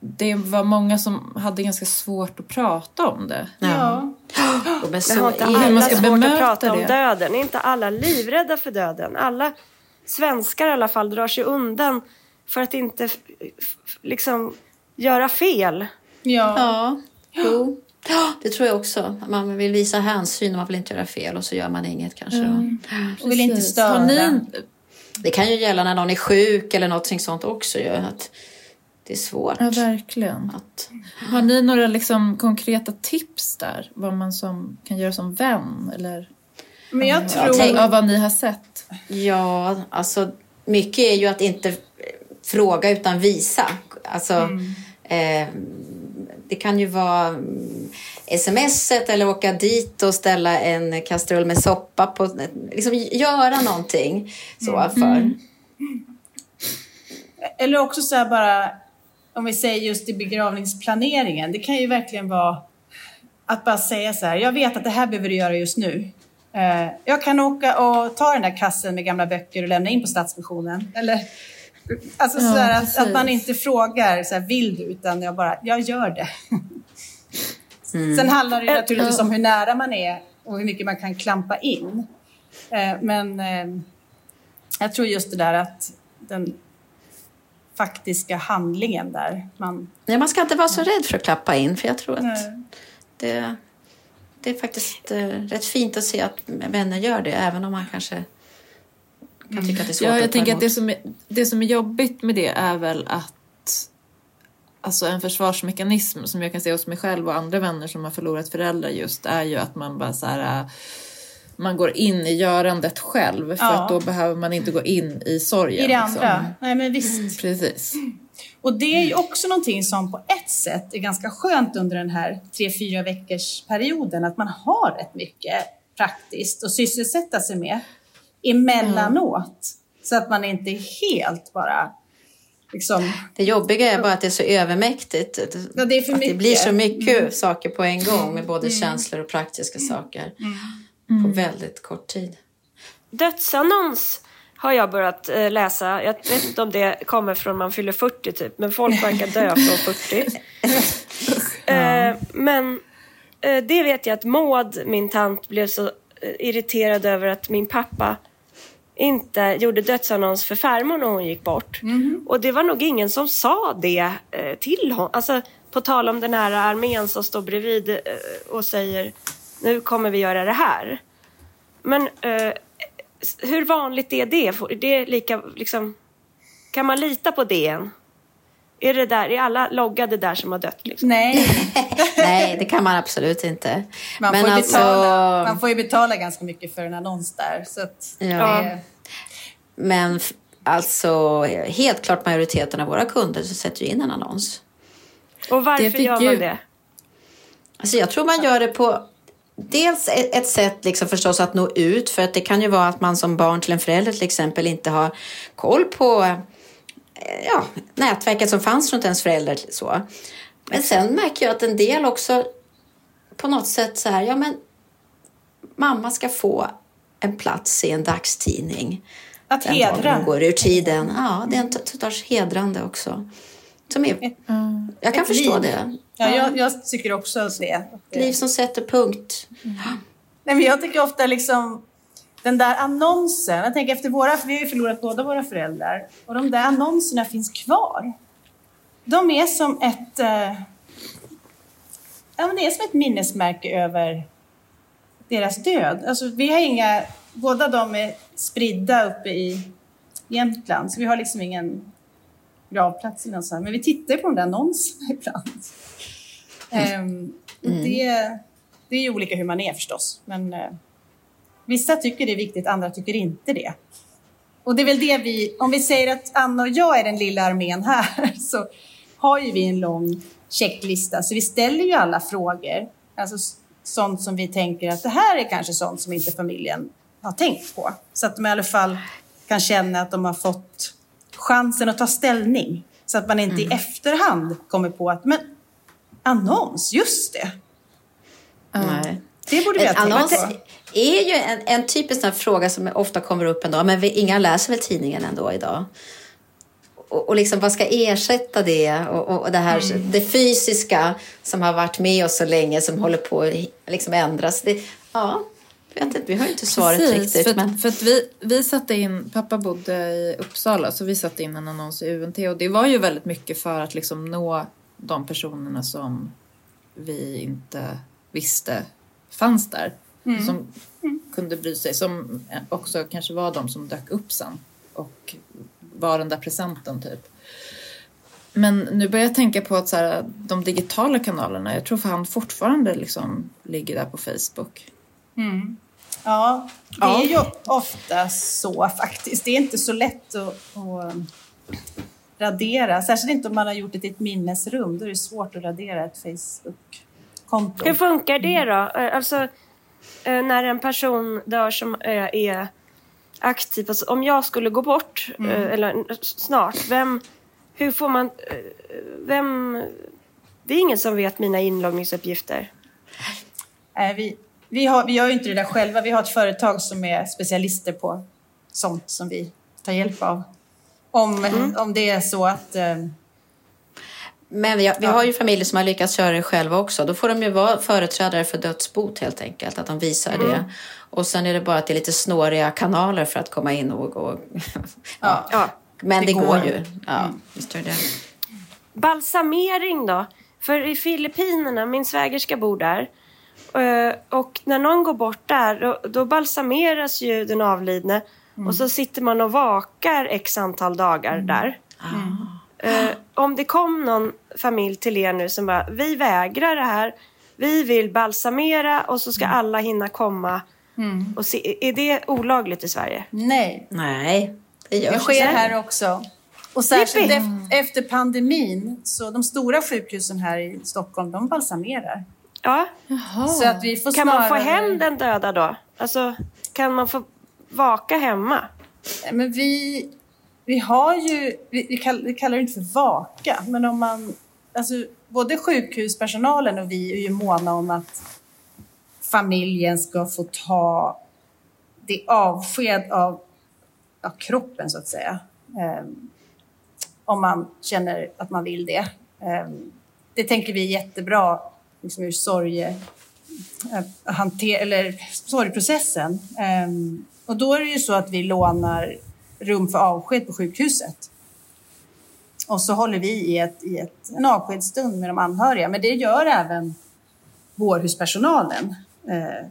det var många som hade ganska svårt att prata om det. Ja. Och men så har inte alla man ska svårt att bemöta prata om det. döden? Är inte alla livrädda för döden? Alla svenskar i alla fall drar sig undan för att inte liksom göra fel. Ja. Ja, jo. Ja, Det tror jag också. Man vill visa hänsyn och man vill inte göra fel och så gör man inget kanske. då. Och vill inte störa. Ni, Det kan ju gälla när någon är sjuk eller något sånt också. Ju, att det är svårt. ja, verkligen. Att, Har ni några liksom, konkreta tips där? Vad man som, kan göra som vän? Eller Men jag Ja, tror... tänk- av vad ni har sett? ja, alltså mycket är ju att inte fråga utan visa. Alltså, eh, det kan ju vara mm, smset eller åka dit och ställa en kastrull med soppa på... Liksom göra någonting så för. Eller också så här bara, om vi säger just i begravningsplaneringen, det kan ju verkligen vara att bara säga så här, jag vet att det här behöver du göra just nu. Eh, jag kan åka och ta den där kassen med gamla böcker och lämna in på Stadsmissionen. Eller, alltså Ja, så här, att, att man inte frågar så här, vill du, utan jag bara, jag gör det. Sen handlar det naturligtvis om hur nära man är och hur mycket man kan klampa in. Eh, men eh, jag tror just det där att den faktiska handlingen där. Man, Nej, man ska inte vara så rädd för att klappa in för jag tror att Nej. det, det är faktiskt eh, rätt fint att se att vänner gör det även om man kanske kan tycka att det är svårt Ja, att jag ta tänker att emot. det som, är, det som är jobbigt med det är väl att Alltså en försvarsmekanism som jag kan se hos mig själv och andra vänner som har förlorat föräldrar just är ju att man bara så här äh, man går in i görandet själv för Ja. att då behöver man inte gå in i sorgen. I det liksom. andra. Nej, men visst. Precis. Och det är ju också någonting som på ett sätt är ganska skönt under den här tre, fyra veckors perioden, att man har rätt mycket praktiskt att sysselsätta sig med emellanåt. Så att man inte helt bara liksom, Det jobbiga är bara att det är så övermäktigt. Ja, det är för att det blir så mycket saker på en gång med både känslor och praktiska saker på väldigt kort tid. Dödsannons har jag börjat eh, läsa. Jag vet inte om det kommer från man fyller 40 typ, men folk verkar dö från 40. Eh, men eh, det vet jag att Maud, min tant, blev så irriterad över att min pappa inte gjorde dödsannons för farmor när hon gick bort. Och det var nog ingen som sa det till honom. Alltså, på tal om den här armén som står bredvid och säger nu kommer vi göra det här. Men eh, hur vanligt är det? Det är lika, liksom, kan man lita på det än? Är, det där, är alla loggade där som har dött? Liksom? nej, Nej, det kan man absolut inte. man, Men får alltså, betala, man får ju betala ganska mycket för en annons där. Så att, Ja. det- Men alltså helt klart majoriteten av våra kunder så sätter ju in en annons. Och varför gör man ju- det? Alltså jag tror man gör det på dels ett, sätt liksom förstås att nå ut för att det kan ju vara att man som barn till en förälder till exempel inte har koll på eh, ja, nätverket som fanns runt ens förälder. Så. Men sen märker jag att en del också på något sätt så här, ja men mamma ska få en plats i en dagstidning. Att Den hedra. hon går ur tiden. Ja, det är en sorts hedrande också. Som är, jag kan Ett förstå liv. det. Ja, jag, jag tycker också det. Ett liv som sätter punkt. Nej, men jag tycker ofta liksom den där annonsen, jag tänker efter våra, vi har ju förlorat båda våra föräldrar, och de där annonserna finns kvar. De är som ett, eh, ja, men det är som ett minnesmärke över deras död. Alltså, vi har inga, båda de är spridda uppe i Jämtland, så vi har liksom ingen gravplats eller något sånt. Men vi tittar på de där annonserna ibland. Ehm, och det, det är ju olika hur man är förstås, men eh, vissa tycker det är viktigt, andra tycker inte det. Och det är väl det vi, om vi säger att Anna och jag är den lilla armén här, så har ju vi en lång checklista, så vi ställer ju alla frågor, alltså sånt som vi tänker att det här är kanske sånt som inte familjen har tänkt på. Så att de i alla fall kan känna att de har fått chansen att ta ställning. Så att man inte i efterhand kommer på att, men annons, just det. Nej. Det borde vi ha annons på. är ju en, en typisk sån fråga som ofta kommer upp dag. Men vi, inga läser väl tidningen ändå idag? Och, och liksom, vad ska ersätta det? Och, och, och det här Mm. det fysiska som har varit med oss så länge som håller på att liksom ändras. Det, ja, jag vet inte, vi har inte svaret riktigt. för, men... för att vi, vi satte in, pappa bodde i Uppsala så vi satte in en annons i UNT och det var ju väldigt mycket för att liksom nå de personerna som vi inte visste fanns där. Som kunde bry sig, som också kanske var de som dök upp sen och var den där presenten typ. Men nu börjar jag tänka på att så här, de digitala kanalerna, jag tror för han fortfarande liksom ligger där på Facebook. Ja, det Ja. är ju ofta så faktiskt. Det är inte så lätt att, att radera. Särskilt inte om man har gjort det till ett minnesrum. Då är det svårt att radera ett Facebook-konto. Hur funkar det då? Eh, Alltså, eh, när en person dör som eh, är aktiv. Alltså, om jag skulle gå bort, Mm. eller snart, vem, hur får man... Vem... Det är ingen som vet mina inloggningsuppgifter. Nej, vi, vi, har, vi gör ju inte det där själva. Vi har ett företag som är specialister på sånt som vi tar hjälp av. Om, om det är så att... Eh, Men vi har, vi har ju familjer som har lyckats köra det själva också. Då får de ju vara företrädare för dödsbot helt enkelt. Att de visar Mm. det. Och sen är det bara att det är lite snåriga kanaler för att komma in och... och ja. Ja. Men det, Det går går. ju. Ja, visst gör det. Balsamering då? För i Filippinerna, min svägerska bor där. Eh, Och när någon går bort där, då, då balsameras ju den avlidne. Och så sitter man och vakar x antal dagar där. Eh, om det kom någon familj till er nu som bara, vi vägrar det här. Vi vill balsamera och så ska alla hinna komma. Och se, är det olagligt i Sverige? Nej, Nej, det det sker här också. Och särskilt efter pandemin, så de stora sjukhusen här i Stockholm, de balsamerar. Ja. Så att vi får Kan man få hem den döda då? Alltså, kan man få vaka hemma? Men vi, vi har ju, vi, vi, kall, vi kallar det inte för vaka, men om man, alltså både sjukhuspersonalen och vi är ju måna om att familjen ska få ta det avsked av, av kroppen så att säga. Ehm, om man känner att man vill det. Ehm, det tänker vi är jättebra liksom ur sorge, eh, hanter, eller sorgprocessen. Ehm, och då är det ju så att vi lånar rum för avsked på sjukhuset. Och så håller vi i, ett, i ett, en avskedsstund med de anhöriga. Men det gör även vårdhuspersonalen. Eh,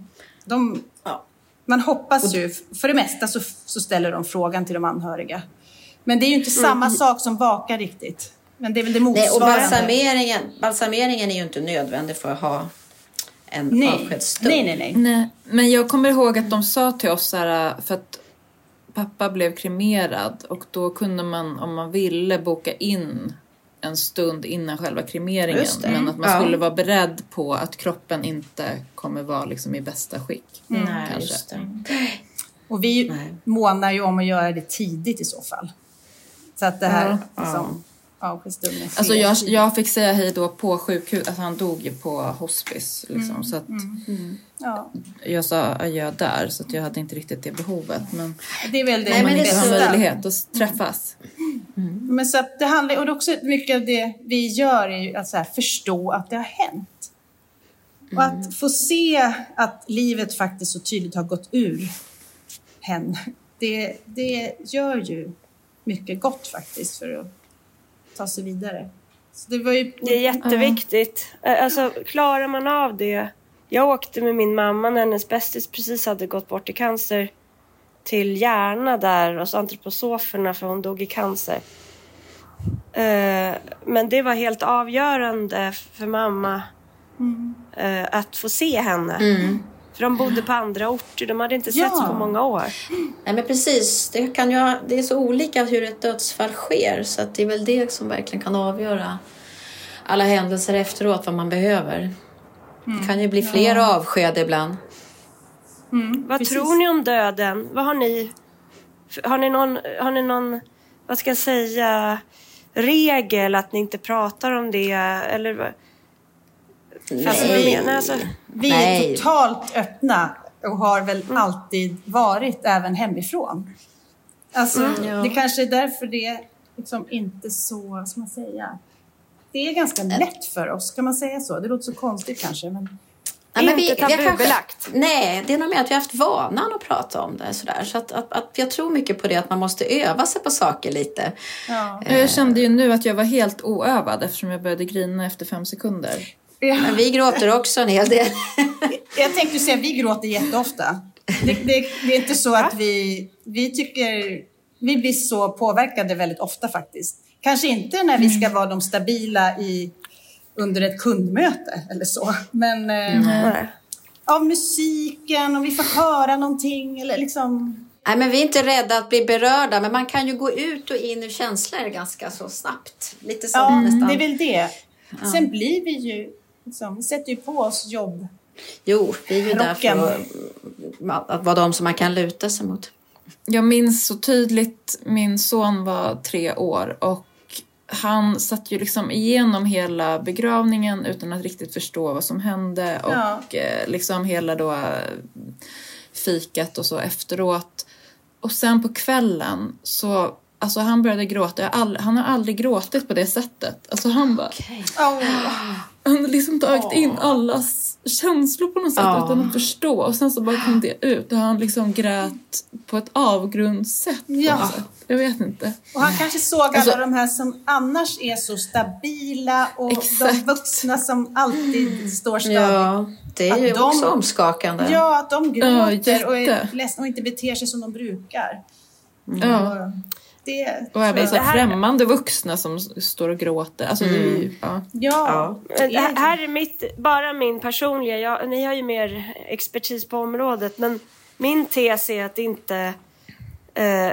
de, Ja. man hoppas ju, för det mesta så, så ställer de frågan till de anhöriga. Men det är ju inte samma sak som vaka riktigt. Men det är väl det Nej, och motsvarande. balsameringen, balsameringen är ju inte nödvändig för att ha en nej. avskedsstund. nej, nej, nej. Nej, men jag kommer ihåg att de sa till oss så här, för att pappa blev kremerad och då kunde man om man ville boka in en stund innan själva kremeringen. Men att man Ja. skulle vara beredd på att kroppen inte kommer vara liksom i bästa skick. Nej, kanske. just det. Och vi Nej. månar ju om att göra det tidigt i så fall. Så att det här Ja, liksom, sker Alltså jag, jag fick säga hej då på sjukhus, alltså han dog ju på hospice liksom. Så att Ja, jag sa adjö där. Så att jag hade inte riktigt det behovet. Men det är väl det Nej, man inte har möjlighet att träffas. Men så att det handlar, och det också mycket av det vi gör är ju att så här, förstå att det har hänt. Och att få se att livet faktiskt så tydligt har gått ur hen, det, det gör ju mycket gott faktiskt för att ta sig vidare. Så det var ju... Det är jätteviktigt. Eh, Alltså, klarar man av det. Jag åkte med min mamma när hennes bästis precis hade gått bort i cancer till Järna där och så antroposoferna för hon dog i cancer. Men det var helt avgörande för mamma eh, att få se henne. För de bodde på andra orter, de hade inte Ja. setts på många år. Nej men precis, det, kan ju, det är så olika hur ett dödsfall sker så att det är väl det som verkligen kan avgöra alla händelser efteråt, vad man behöver. Det kan ju bli fler avsked ibland. Vad Precis. tror ni om döden? Vad har ni... Har ni någon, har ni någon vad ska jag säga, regel att ni inte pratar om det? Eller vad? Vad menar jag? alltså, Vi Nej. är totalt öppna och har väl alltid varit även hemifrån. Alltså, ja. det kanske är därför det liksom inte så, ska man säga? Det är ganska lätt för oss, kan man säga så? Det låter så konstigt kanske, men Ja, men Inte har tabubelagt. nej, det är nog mer att vi har haft vanan att prata om det. Sådär. Så att, att, att jag tror mycket på det, att man måste öva sig på saker lite. ja. Jag kände ju nu att jag var helt oövad eftersom jag började grina efter fem sekunder. Men vi gråter också en hel del. Jag tänkte säga, vi gråter jätteofta. Det, det, det är inte så att vi, vi tycker, vi blir så påverkade väldigt ofta faktiskt. Kanske inte när vi ska vara de stabila i, under ett kundmöte eller så, men eh, nej. av musiken och vi får höra någonting eller liksom. Nej, men vi är inte rädda att bli berörda, men man kan ju gå ut och in ur känslor ganska så snabbt. Lite som Ja, nästan. det är väl det. Sen blir vi ju, liksom, vi sätter ju på oss jobb. Jo, vi är ju där för att, vara de som man kan luta sig mot. Jag minns så tydligt, min son var tre år och han satt ju liksom igenom hela begravningen utan att riktigt förstå vad som hände och Ja. eh, liksom hela då eh, fikat och så efteråt. Och sen på kvällen så, alltså han började gråta. All, han har aldrig gråtit på det sättet. Alltså han bara, Oh. Han hade liksom tagit in allas känslor på något sätt Ja. utan att förstå. Och sen så bara kom det ut och han liksom grät på ett avgrundssätt. Ja. sätt. Jag vet inte. Och han kanske såg alla Alltså- de här som annars är så stabila och de Exakt. vuxna som alltid står stadigt. Ja, det är Att ju de- också omskakande. Ja, att de gråter och är ledsna och inte beter sig som de brukar. Ja. Och Det, Och även så Det här- främmande vuxna som står och gråter. Alltså det är ju, ja. ja. Men det här- är mitt, bara min personliga, jag, ni har ju mer expertis på området, men min tes är att inte eh,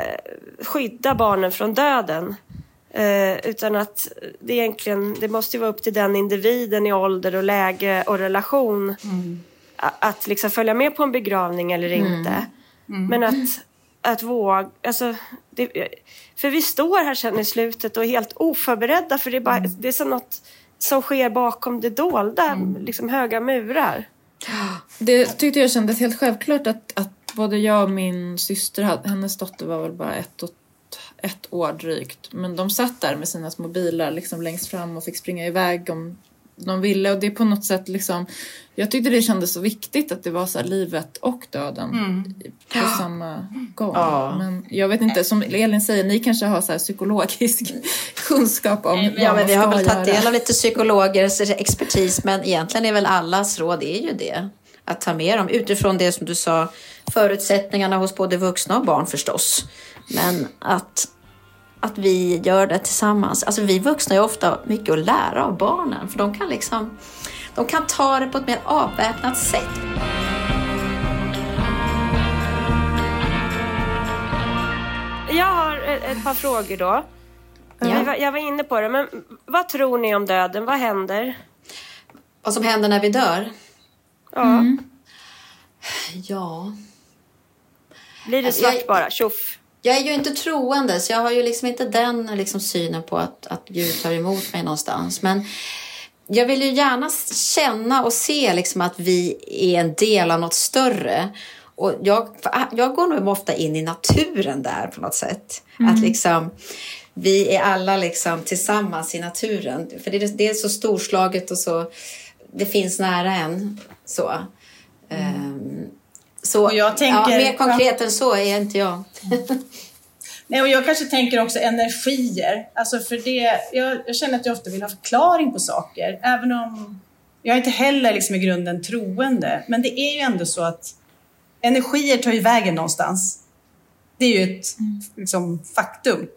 skydda barnen från döden. Eh, utan att det egentligen, det måste ju vara upp till den individen i ålder och läge och relation a- att liksom följa med på en begravning eller inte. Men att, att våga, alltså, det, för vi står här sen i slutet och är helt oförberedda för det är, bara, det är som något som sker bakom det dolda, liksom höga murar. Det tyckte jag kändes helt självklart att, att både jag och min syster, hennes dotter var väl bara ett, och, ett år drygt, men de satt där med sina små bilar liksom längst fram och fick springa iväg om de ville och det är på något sätt liksom, jag tyckte det kändes så viktigt att det var så här livet och döden på samma gång. Ja. Men jag vet inte, som Elin säger, ni kanske har så här psykologisk kunskap om Ja, vad men vi har väl tagit del av lite psykologers expertis, men egentligen är väl allas råd är ju det. Att ta med dem utifrån det som du sa, förutsättningarna hos både vuxna och barn förstås. Men att, att vi gör det tillsammans. Alltså vi vuxna har ofta mycket att lära av barnen, för de kan liksom de kan ta det på ett mer avväpnat sätt. jag har ett, par frågor då. Jag, var, jag var inne på det, men vad tror ni om döden? Vad händer? Vad som händer när vi dör? Ja. Ja... Blir det svart bara? Tjoff! Jag är ju inte troende så jag har ju liksom inte den liksom synen på att, att Gud tar emot mig någonstans. Men jag vill ju gärna känna och se liksom att vi är en del av något större. Och jag, jag går nog ofta in i naturen där på något sätt. Att liksom vi är alla liksom tillsammans i naturen. För det är, det är så storslaget och så det finns nära en. Så. Ehm, så tänker- ja, mer konkret än så är inte jag. Nej, och jag kanske tänker också energier. Alltså för det, jag, jag känner att jag ofta vill ha förklaring på saker, även om jag inte heller liksom i grunden troende. Men det är ju ändå så att energier tar ju vägen någonstans. Det är ju ett liksom, faktum.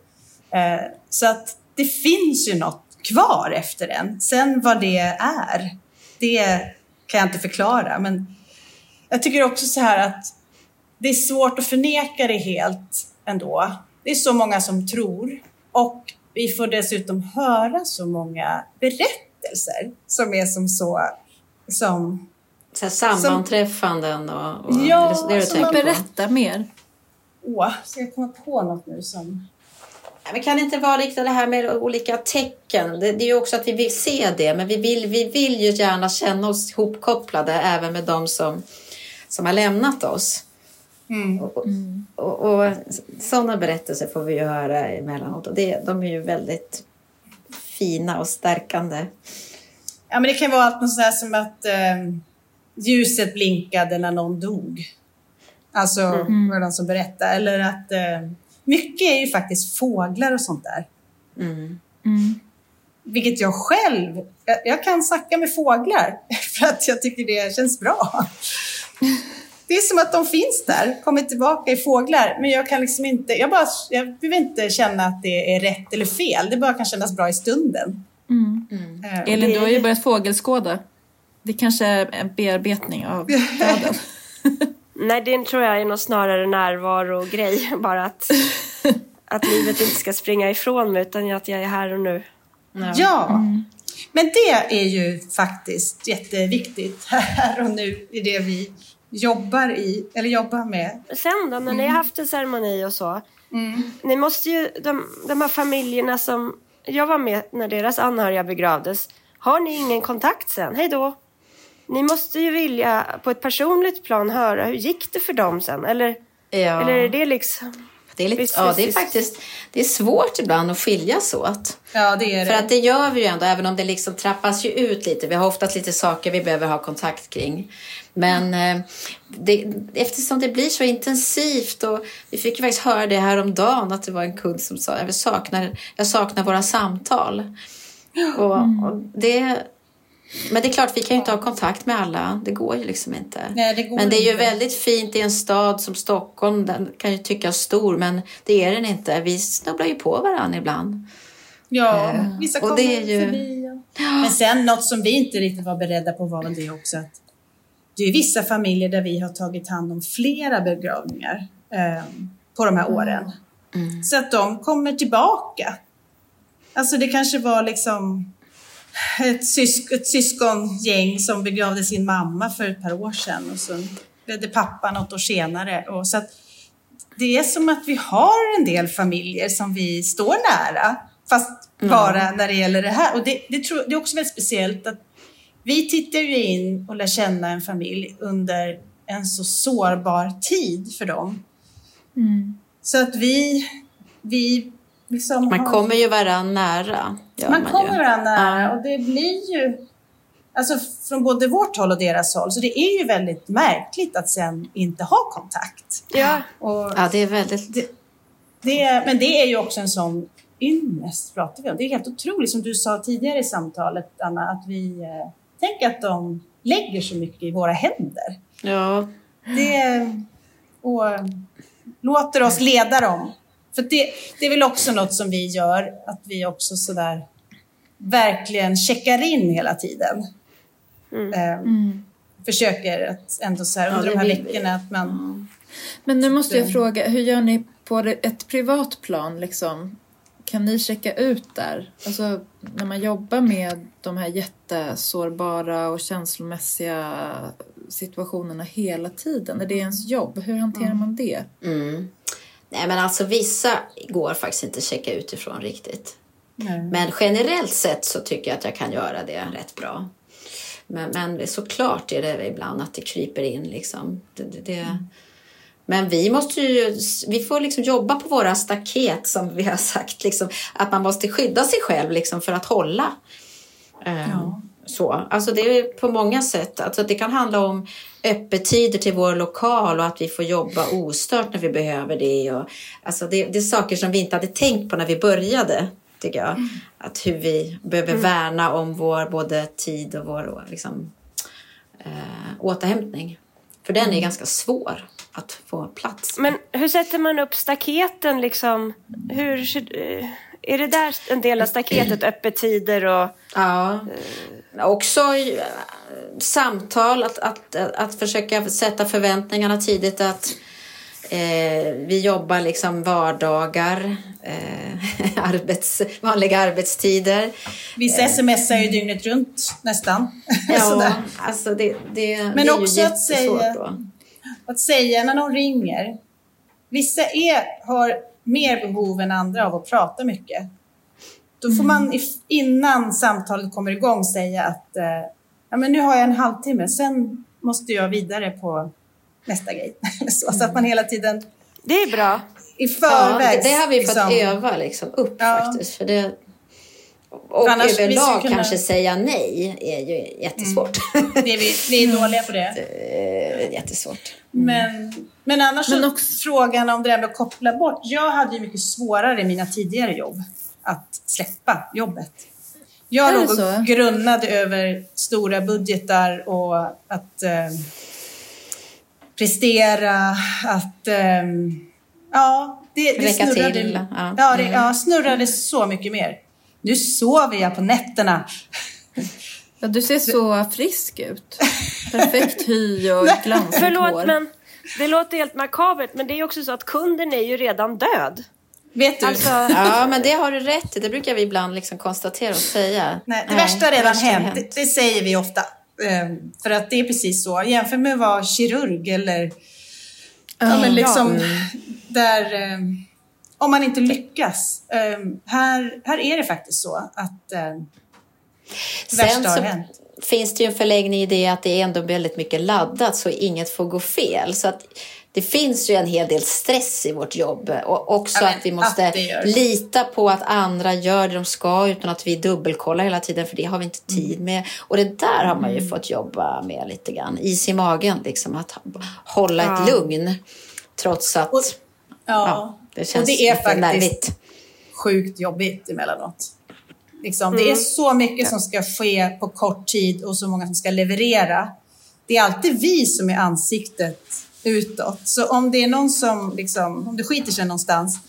Eh, så att det finns ju något kvar efter en. Sen vad det är, det kan jag inte förklara. Men jag tycker också så här att det är svårt att förneka det helt ändå. Det är så många som tror och vi får dessutom höra så många berättelser som är som så som Så här sammanträffanden och, och Ja, är det, det du som tänker? Berätta mer. åh, ska jag komma på något nu som Men kan det inte vara riktigt det här med olika tecken? Det, det är ju också att vi vill se det, men vi vill, vi vill ju gärna känna oss ihopkopplade även med de som, som har lämnat oss. mm. Och, och, och sådana berättelser får vi ju höra emellanåt och det, de är ju väldigt fina och stärkande. Ja, men det kan vara allt något sånt som att eh, ljuset blinkade när någon dog. Alltså, var det någon som berättade. Eller att eh, mycket är ju faktiskt fåglar och sånt där. Mm. Vilket jag själv, jag, jag kan snacka med fåglar för att jag tycker det känns bra. Det är som att de finns där, kommer tillbaka i fåglar. Men jag kan liksom inte, jag, bara, jag behöver inte känna att det är rätt eller fel. Det bara kan kännas bra i stunden. Eh, Elin, du har ju börjat fågelskåda. Det kanske är en bearbetning av döden. Nej, det tror jag är nog snarare närvaro-grej. Bara att, att livet inte ska springa ifrån mig utan att jag är här och nu. Ja, men det är ju faktiskt jätteviktigt här och nu i det vi jobbar i, eller jobbar med. Sen då, när ni har haft en ceremoni och så. Ni måste ju, de, de här familjerna som jag var med när deras anhöriga begravdes. Har ni ingen kontakt sen? Hej då! Ni måste ju vilja på ett personligt plan höra hur gick det för dem sen? Eller, Ja. eller är det liksom... Det är, lite, Visst, ja, det är faktiskt det är svårt ibland att skiljas åt. Ja, det är det. För att det gör vi ju ändå, även om det liksom trappas ju ut lite. Vi har oftast lite saker vi behöver ha kontakt kring. Men eh, det, eftersom det blir så intensivt och vi fick ju faktiskt höra det här om dagen att det var en kund som sa jag saknar, jag saknar våra samtal. Och, och det, men det är klart, vi kan ju inte ha kontakt med alla. Det går ju liksom inte. Nej, det men det är ju inte. väldigt fint i en stad som Stockholm. Den kan ju tyckas stor, men det är den inte. Vi snubblar ju på varandra ibland. Ja, Eh, vissa och kommer det är ju- förbi. Ja. Men sen något som vi inte riktigt var beredda på var väl det också att det är vissa familjer där vi har tagit hand om flera begravningar eh, på de här åren. Så att de kommer tillbaka. Alltså det kanske var liksom ett, sysk, ett syskongäng som begravde sin mamma för ett par år sedan och så blev det pappa något år senare. Och så det är som att vi har en del familjer som vi står nära, fast bara när det gäller det här. Och det, det, tror, det är också väldigt speciellt att vi tittar ju in och lär känna en familj under en så sårbar tid för dem. Så att vi, vi Man har- kommer ju varann nära. man ju. kommer varandra nära Ja. och det blir ju Alltså från både vårt håll och deras håll. Så det är ju väldigt märkligt att sen inte ha kontakt. Ja, Och Ja, det är väldigt... det, det, är- men det är ju också en sån ynnest, pratar vi om. Det är helt otroligt, som du sa tidigare i samtalet, Anna, att vi eh, tänker att de lägger så mycket i våra händer. Ja, Det, och låter oss leda dem. För det, det är väl också något som vi gör, att vi också sådär verkligen checkar in hela tiden. Eh, Försöker att ändå så här, Ja, under det de här veckorna att man... Men nu måste jag fråga, hur gör ni på ett privat plan, liksom, kan ni checka ut där? Alltså när man jobbar med de här jättesårbara och känslomässiga situationerna hela tiden. Är det ens jobb? Hur hanterar man det? Nej men alltså vissa går faktiskt inte att checka utifrån riktigt. Nej. Men generellt sett så tycker jag att jag kan göra det rätt bra. Men, men såklart är det ibland att det kryper in liksom. Det, det, det. Mm. Men vi måste ju, vi får liksom jobba på våra staket som vi har sagt, liksom, att man måste skydda sig själv liksom, för att hålla. Um, ja. så. Alltså det är på många sätt. Alltså det kan handla om öppettider till vår lokal och att vi får jobba ostört när vi behöver det. Och, alltså det, det är saker som vi inte hade tänkt på när vi började tycker jag. Mm. Att hur vi behöver mm. värna om vår både tid och vår liksom, äh, återhämtning. För den är mm. ganska svår att få plats. Men hur sätter man upp staketen liksom? Hur, eh, är det där en del av staketet, öppettider och... Ja, också äh, samtal, att, att, att försöka sätta förväntningarna tidigt att Eh, vi jobbar liksom vardagar, eh, arbets, vanliga arbetstider. Vissa eh. smsar ju dygnet runt nästan. Ja, alltså det, det, Men det är också ju att säga, då. att säga när någon ringer. Vissa är, har mer behov än andra av att prata mycket. Då får man innan samtalet kommer igång säga att eh, ja, men nu har jag en halvtimme, sen måste jag vidare på nästa grej. så, så att man hela tiden... Det är bra. I förväg. Ja, det, det, har vi liksom, fått öva liksom, upp ja. faktiskt. För det, och Annars överlag kunna... kanske säga nej är ju jättesvårt. Mm. Det är vi, vi är dåliga på det. det är jättesvårt. Mm. Men, men annars men också... frågan om det där med att koppla bort. Jag hade ju mycket svårare i mina tidigare jobb att släppa jobbet. Jag låg och grunnade över stora budgetar och att eh, prestera, att um, ja, det, det snurrade, till. Ja. Ja, det, ja, mm. snurrade så mycket mer. Nu sover jag på nätterna. Ja, du ser så frisk ut. Perfekt hy och glansigt Förlåt, hår. men det låter helt makabert, men det är också så att kunden är ju redan död. Vet du? Alltså... Ja, men det har du rätt i. Det brukar vi ibland liksom konstatera och säga. Nej, det Nej, värsta har redan hänt. hänt. Det, det, säger vi ofta. Ehm, för att det är precis så. Jämför med att vara kirurg eller ja, men liksom ja. där ehm, om man inte lyckas. Ehm, här, här är det faktiskt så att det har hänt finns det ju en förlängning i det att det är ändå väldigt mycket laddat så inget får gå fel. Så att det finns ju en hel del stress i vårt jobb och också ja, att vi måste att lita på att andra gör det de ska utan att vi dubbelkollar hela tiden för det har vi inte tid mm. med. Och det där har man ju mm. fått jobba med lite grann. Is i magen, liksom att hålla ja. ett lugn trots att och, ja, ja, det känns och det är faktiskt nervigt. sjukt jobbigt emellanåt. Liksom, mm. Det är mm. så mycket som ska ske på kort tid och så många som ska leverera. Det är alltid vi som är ansiktet utåt. Så om det är någon som, liksom, om det skiter sig någonstans,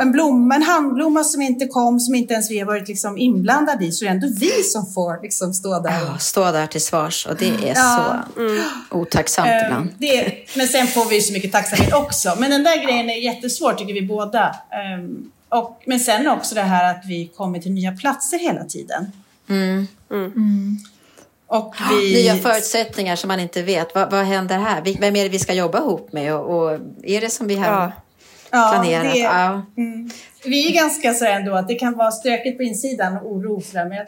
en blomma, en handblomma som inte kom, som inte ens vi har varit liksom inblandade i, så är det ändå vi som får liksom stå där. Ja, stå där till svars och det är ja. så mm. otacksamt um, ibland. Det, men sen får vi så mycket tacksamhet också. Men den där grejen är jättesvår tycker vi båda. Um, och, men sen också det här att vi kommer till nya platser hela tiden. Mm. Mm. Och vi... Nya förutsättningar som man inte vet. Vad, vad händer här? Vem är det vi ska jobba ihop med? Och, och är det som vi har ja. planerat? Ja, det, ja. Mm. Vi är ganska så ändå att det kan vara stökigt på insidan och oro. För det, men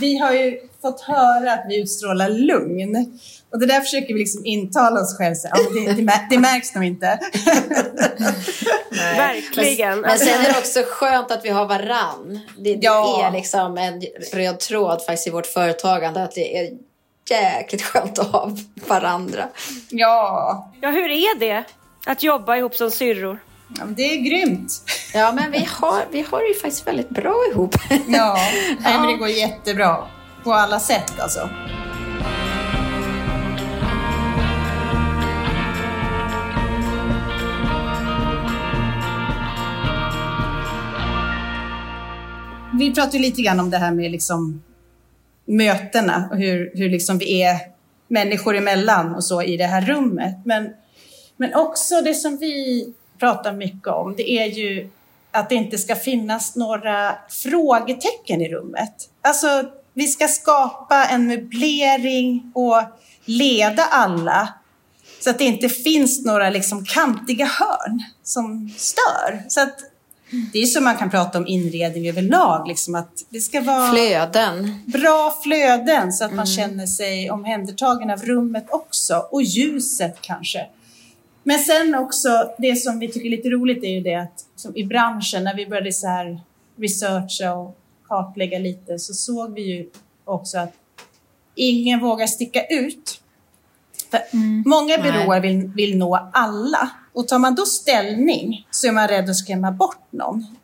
vi har ju fått höra att vi utstrålar lugn. Och det där försöker vi liksom intala oss själva. Det, det, det, märks nog inte. Verkligen. Men, men sen är det också skönt att vi har varann. Det, det ja. är liksom en röd tråd faktiskt i vårt företagande. Att det är jäkligt skönt att ha varandra. Ja. Ja, hur är det att jobba ihop som syrror? Ja, det är grymt. Ja, men vi har, vi har det ju faktiskt väldigt bra ihop. Ja, Nej, men det går jättebra. På alla sätt alltså. vi pratade lite grann om det här med liksom mötena och hur, hur liksom vi är människor emellan och så i det här rummet. Men, men också det som vi pratar mycket om, det är ju att det inte ska finnas några frågetecken i rummet. Alltså, vi ska skapa en möblering och leda alla så att det inte finns några liksom kantiga hörn som stör. Så att det är så man kan prata om inredning överlag, liksom att det ska vara Flöden. bra flöden så att man känner sig omhändertagen av rummet också och ljuset kanske. Men sen också det som vi tycker är lite roligt är ju det att som i branschen när vi började så här researcha och kartlägga lite så såg vi ju också att ingen vågar sticka ut. För Många byråer vill, vill nå alla och tar man då ställning så är man rädd att skrämma bort någon.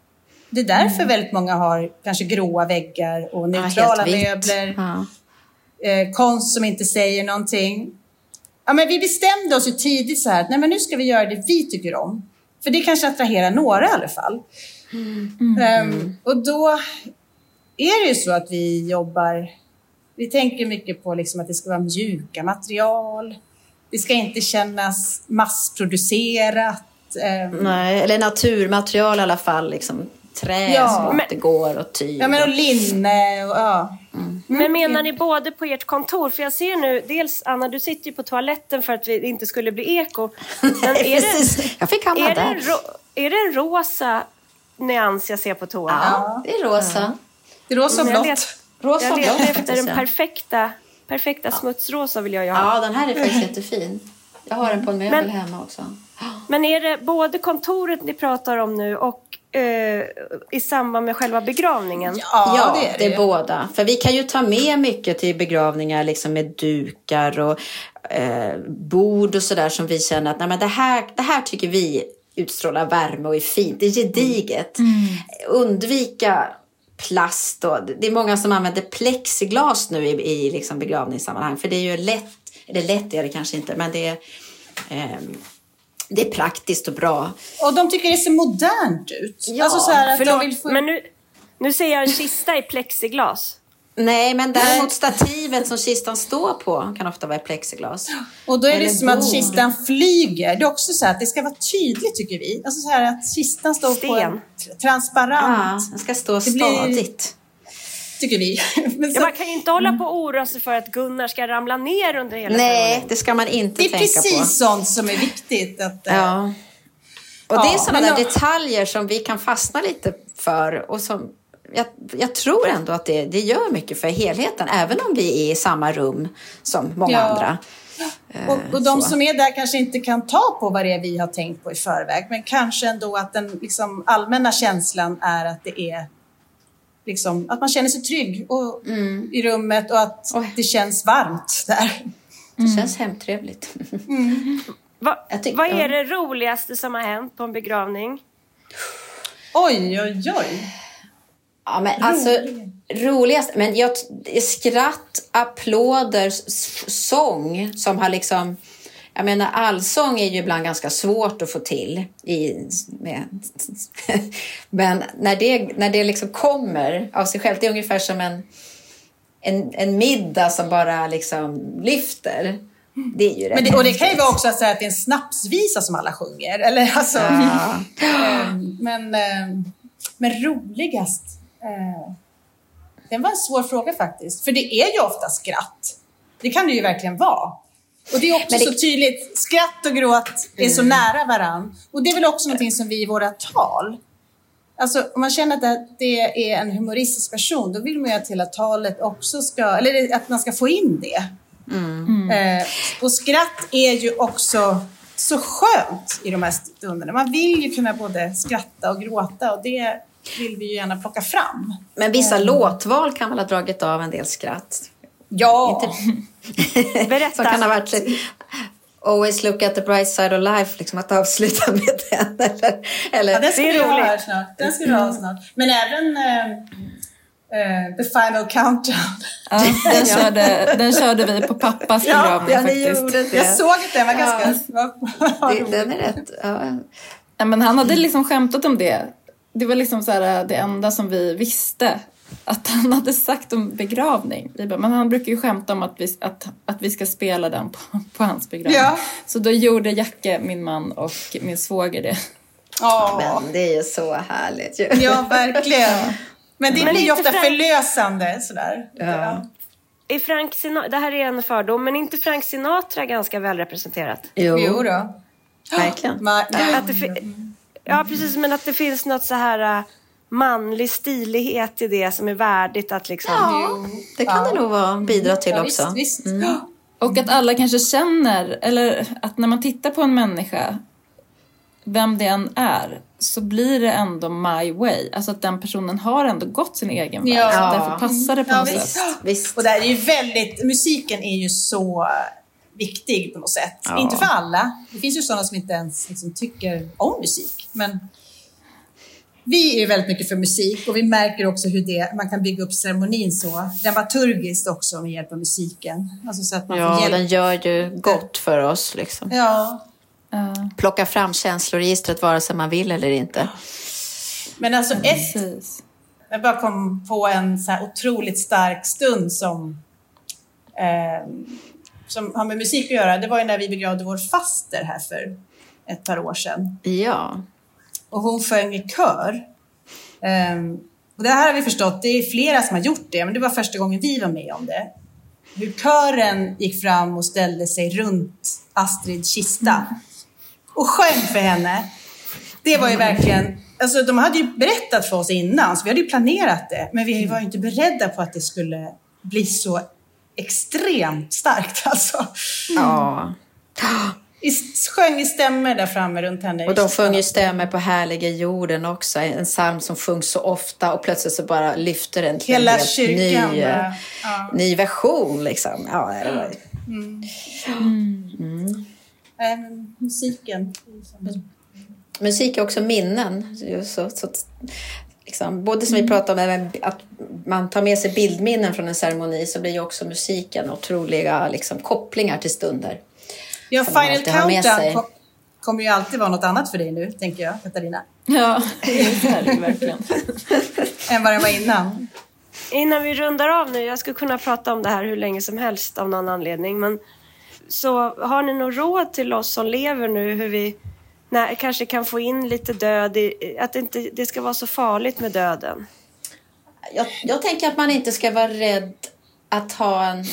Det är därför väldigt många har kanske gråa väggar och neutrala vitt. möbler Ja. eh, konst som inte säger någonting. Ja, men vi bestämde oss ju tidigt så här att nej, men nu ska vi göra det vi tycker om. För det kanske attraherar några i alla fall. Ehm, och då är det ju så att vi jobbar, vi tänker mycket på liksom att det ska vara mjuka material. Det ska inte kännas massproducerat. ehm, Nej, eller naturmaterial i alla fall. Liksom, trä Ja. långt Men- det går och tyg. Ja, men och linne och ja. Men menar ni både på ert kontor? För jag ser nu, dels Anna, du sitter ju på toaletten för att vi inte skulle bli eko. Men är det. Jag fick hamna är, det där. en ro, är det en rosa nyans jag ser på toan? Ja, det är rosa. Det är rosa och blått. Rosa Jag letar blått efter den ja. perfekta, perfekta smutsrosa vill jag ha. Ja, den här är faktiskt jättefin. Jag har den på en möbel Men- hemma också. Men är det både kontoret ni pratar om nu och eh, i samband med själva begravningen? Ja, det är det, ju. båda. För vi kan ju ta med mycket till begravningar liksom med dukar och eh, bord och sådär som vi känner att nej, men det, här, det här tycker vi utstrålar värme och är fint. Det är gediget. Undvika plast och det är många som använder plexiglas nu i, i liksom begravningssammanhang för det är ju lätt, eller lätt är det kanske inte men det är ehm, det är praktiskt och bra. Och de tycker det ser modernt ut. Ja, alltså så här att Förlåt, de vill få... men nu, nu ser jag en kista i plexiglas. Nej, men däremot stativet som kistan står på kan ofta vara i plexiglas. Och då är det Eller som att bord. kistan flyger. Det är också så här att det ska vara tydligt tycker vi. Alltså så här att kistan står på Sten. en tr- transparent, Ja, den ska stå Det blir- stadigt. Tycker vi. Men Ja, så, man kan ju inte hålla på och oroa sig för att Gunnar ska ramla ner under hela Nej, ceremonin. det ska man inte det är tänka precis på. sånt som är viktigt. Att, eh, Ja. Och det är Ja, sådana men där då- detaljer som vi kan fastna lite för och som jag, jag tror ändå att det, det gör mycket för helheten, även om vi är i samma rum som många Ja. andra. Och, och de så. som är där kanske inte kan ta på vad det är vi har tänkt på i förväg. Men kanske ändå att den liksom, allmänna känslan är att det är liksom, att man känner sig trygg och, i rummet och att Oj. det känns varmt där. Det känns hemtrevligt. Va, Jag tycker- vad är det roligaste som har hänt på en begravning? Oj, oj, oj. Ja, men alltså roligast, men jag, skratt, applåder, sång som har liksom jag menar allsång är ju ibland ganska svårt att få till. I, med, men när det, när det liksom kommer av sig själv, det är ungefär som en, en, en middag som bara liksom lyfter. Det är ju rätt Men det, och det kan ju vara också att säga att det är en snapsvisa som alla sjunger. Eller alltså, Ja. ehm, men, ehm, men roligast? Eh, det var en svår fråga faktiskt. För det är ju ofta skratt. Det kan det ju verkligen vara. Och det är också det- så tydligt. Skratt och gråt är så nära varann. Och det är väl också någonting som vi i våra tal Alltså, om man känner att det är en humoristisk person, då vill man ju att hela talet också ska, eller att man ska få in det. Eh, och skratt är ju också så skönt i de här stunderna. Man vill ju kunna både skratta och gråta och det vill vi ju gärna plocka fram. Men vissa låtval kan väl ha dragit av en del skratt. Ja, Berätta. Som kan ha varit Always look at the bright side of life, liksom att avsluta med den. Eller, eller, ja den ska Det är vi ha roligt. snart. Den ska vi ha snart. Men även eh, eh, The Final Countdown. Ja, den, körde, den körde vi på pappas Ja, begravning ja, faktiskt. gjorde det. Jag såg att den var ganska... det, den är rätt. Ja. Ja, men han hade liksom skämtat om det. Det var liksom så här, det enda som vi visste att han hade sagt om begravning. Vi bara, men han brukar ju skämta om att vi, att, att vi ska spela den på, på hans begravning. Ja. Så då gjorde Jacke, min man och min svåger det. Ja, Men det är ju så härligt ju. ja verkligen. Men det blir ju ofta Frank- förlösande sådär. Ja. Är Frank Sinatra, det här är en fördom, men är inte Frank Sinatra ganska välrepresenterat? Jo, Jo då. verkligen. Ma- Att det fi- ja, precis, men att det finns något så här äh, manlig stilighet i det som är värdigt att liksom... Ja, det kan det nog vara, bidra till ja, också. Visst, visst. Och att alla kanske känner, eller att när man tittar på en människa, vem det än är, så blir det ändå my way. Alltså att den personen har ändå gått sin egen väg. Ja. Så därför passar det på Ja, något visst. sätt. Visst. Och det är ju väldigt, musiken är ju så viktig på något sätt. Ja. Inte för alla. Det finns ju sådana som inte ens liksom, tycker om musik. Men vi är ju väldigt mycket för musik och vi märker också hur det, man kan bygga upp ceremonin så dramaturgiskt också med hjälp av musiken. Alltså så att man Ja, får hjälp. den gör ju gott för oss. Liksom. Ja, Ja, Plocka fram känsloregistret vare sig man vill eller inte. men alltså ett, jag bara kom på en så här otroligt stark stund som, eh, som har med musik att göra. Det var ju när vi begravde vår faster här för ett par år sedan. Ja och hon sjöng i kör. Um, och det här har vi förstått, det är flera som har gjort det, men det var första gången vi var med om det. Hur kören gick fram och ställde sig runt Astrids kista och sjöng för henne. Det var ju verkligen, alltså de hade ju berättat för oss innan, så vi hade ju planerat det, men vi var ju inte beredda på att det skulle bli så extremt starkt alltså. ja. I, sjöng i stämmer där framme runt henne. Och de sjunger stämmer på härliga jorden också. En psalm som sjungs så ofta och plötsligt så bara lyfter den till Hela en helt kyrkan. ny, eh, ja. ny version. Liksom. Ja, det var... Nej, men musiken. Musik är också minnen. Så, så, liksom, både som vi pratade om, att man tar med sig bildminnen från en ceremoni så blir ju också musiken otroliga liksom, kopplingar till stunder. Ja, Final. Countdown kom, kommer ju alltid vara något annat för dig nu, tänker jag, Katarina. Ja, det är det verkligen. Än vad det var innan. Innan vi rundar av nu, jag skulle kunna prata om det här hur länge som helst av någon anledning, men så har ni något råd till oss som lever nu hur vi när, kanske kan få in lite död, i, att det inte det ska vara så farligt med döden? Jag, jag tänker att man inte ska vara rädd att ha en...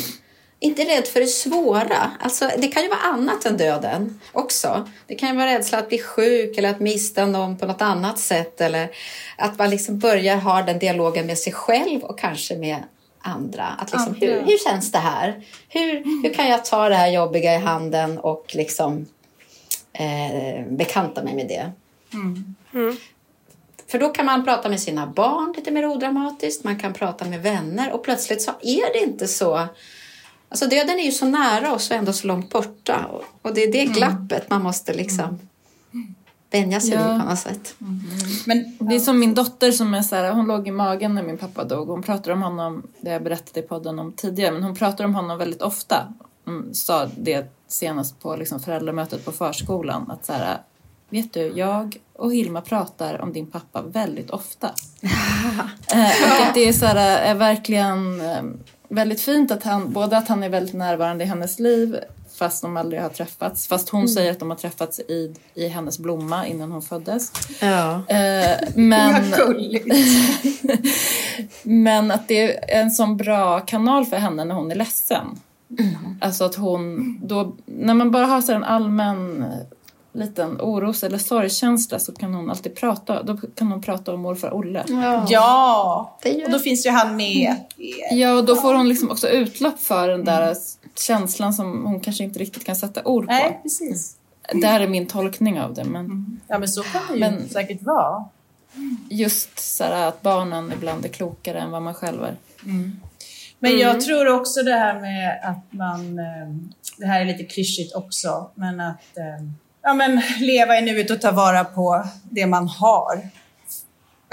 Inte rädd för det svåra. Alltså, det kan ju vara annat än döden också. Det kan ju vara rädsla att bli sjuk eller att mista någon på något annat sätt. Eller att man liksom börjar ha den dialogen med sig själv och kanske med andra. Att liksom, hur, hur känns det här? Hur, hur kan jag ta det här jobbiga i handen och liksom eh, bekanta mig med det? För då kan man prata med sina barn lite mer odramatiskt. Man kan prata med vänner och plötsligt så är det inte så. Alltså döden är ju så nära oss och ändå så långt borta. Och- det är det glappet man måste liksom vänja sig Ja. vid på något sätt. Men Det är som min dotter som är så här, hon låg i magen när min pappa dog. Hon pratar om honom, det har jag berättat i podden om tidigare, men hon pratar om honom väldigt ofta. Hon sa det senast på liksom föräldramötet på förskolan. Att så här, vet du, jag och Hilma pratar om din pappa väldigt ofta. eh, och att det är så här, är verkligen eh, väldigt fint att han, både att han är väldigt närvarande i hennes liv fast de aldrig har träffats. Fast hon säger att de har träffats i, i hennes blomma innan hon föddes. Ja. Eh, men, men att det är en sån bra kanal för henne när hon är ledsen. Alltså att hon, då, när man bara har så en allmän liten oros eller sorgkänsla så kan hon alltid prata, då kan hon prata om morfar Olle. Ja, gör- och då finns ju han med. Ja, och då får hon liksom också utlopp för den där känslan som hon kanske inte riktigt kan sätta ord på. Nej, precis. Det här är min tolkning av det, men Ja, men så kan det ju Men- säkert vara. just så här att barnen ibland är klokare än vad man själv är. Men jag tror också det här med att man, eh, det här är lite klyschigt också, men att eh, ja, men leva i nuet och ta vara på det man har.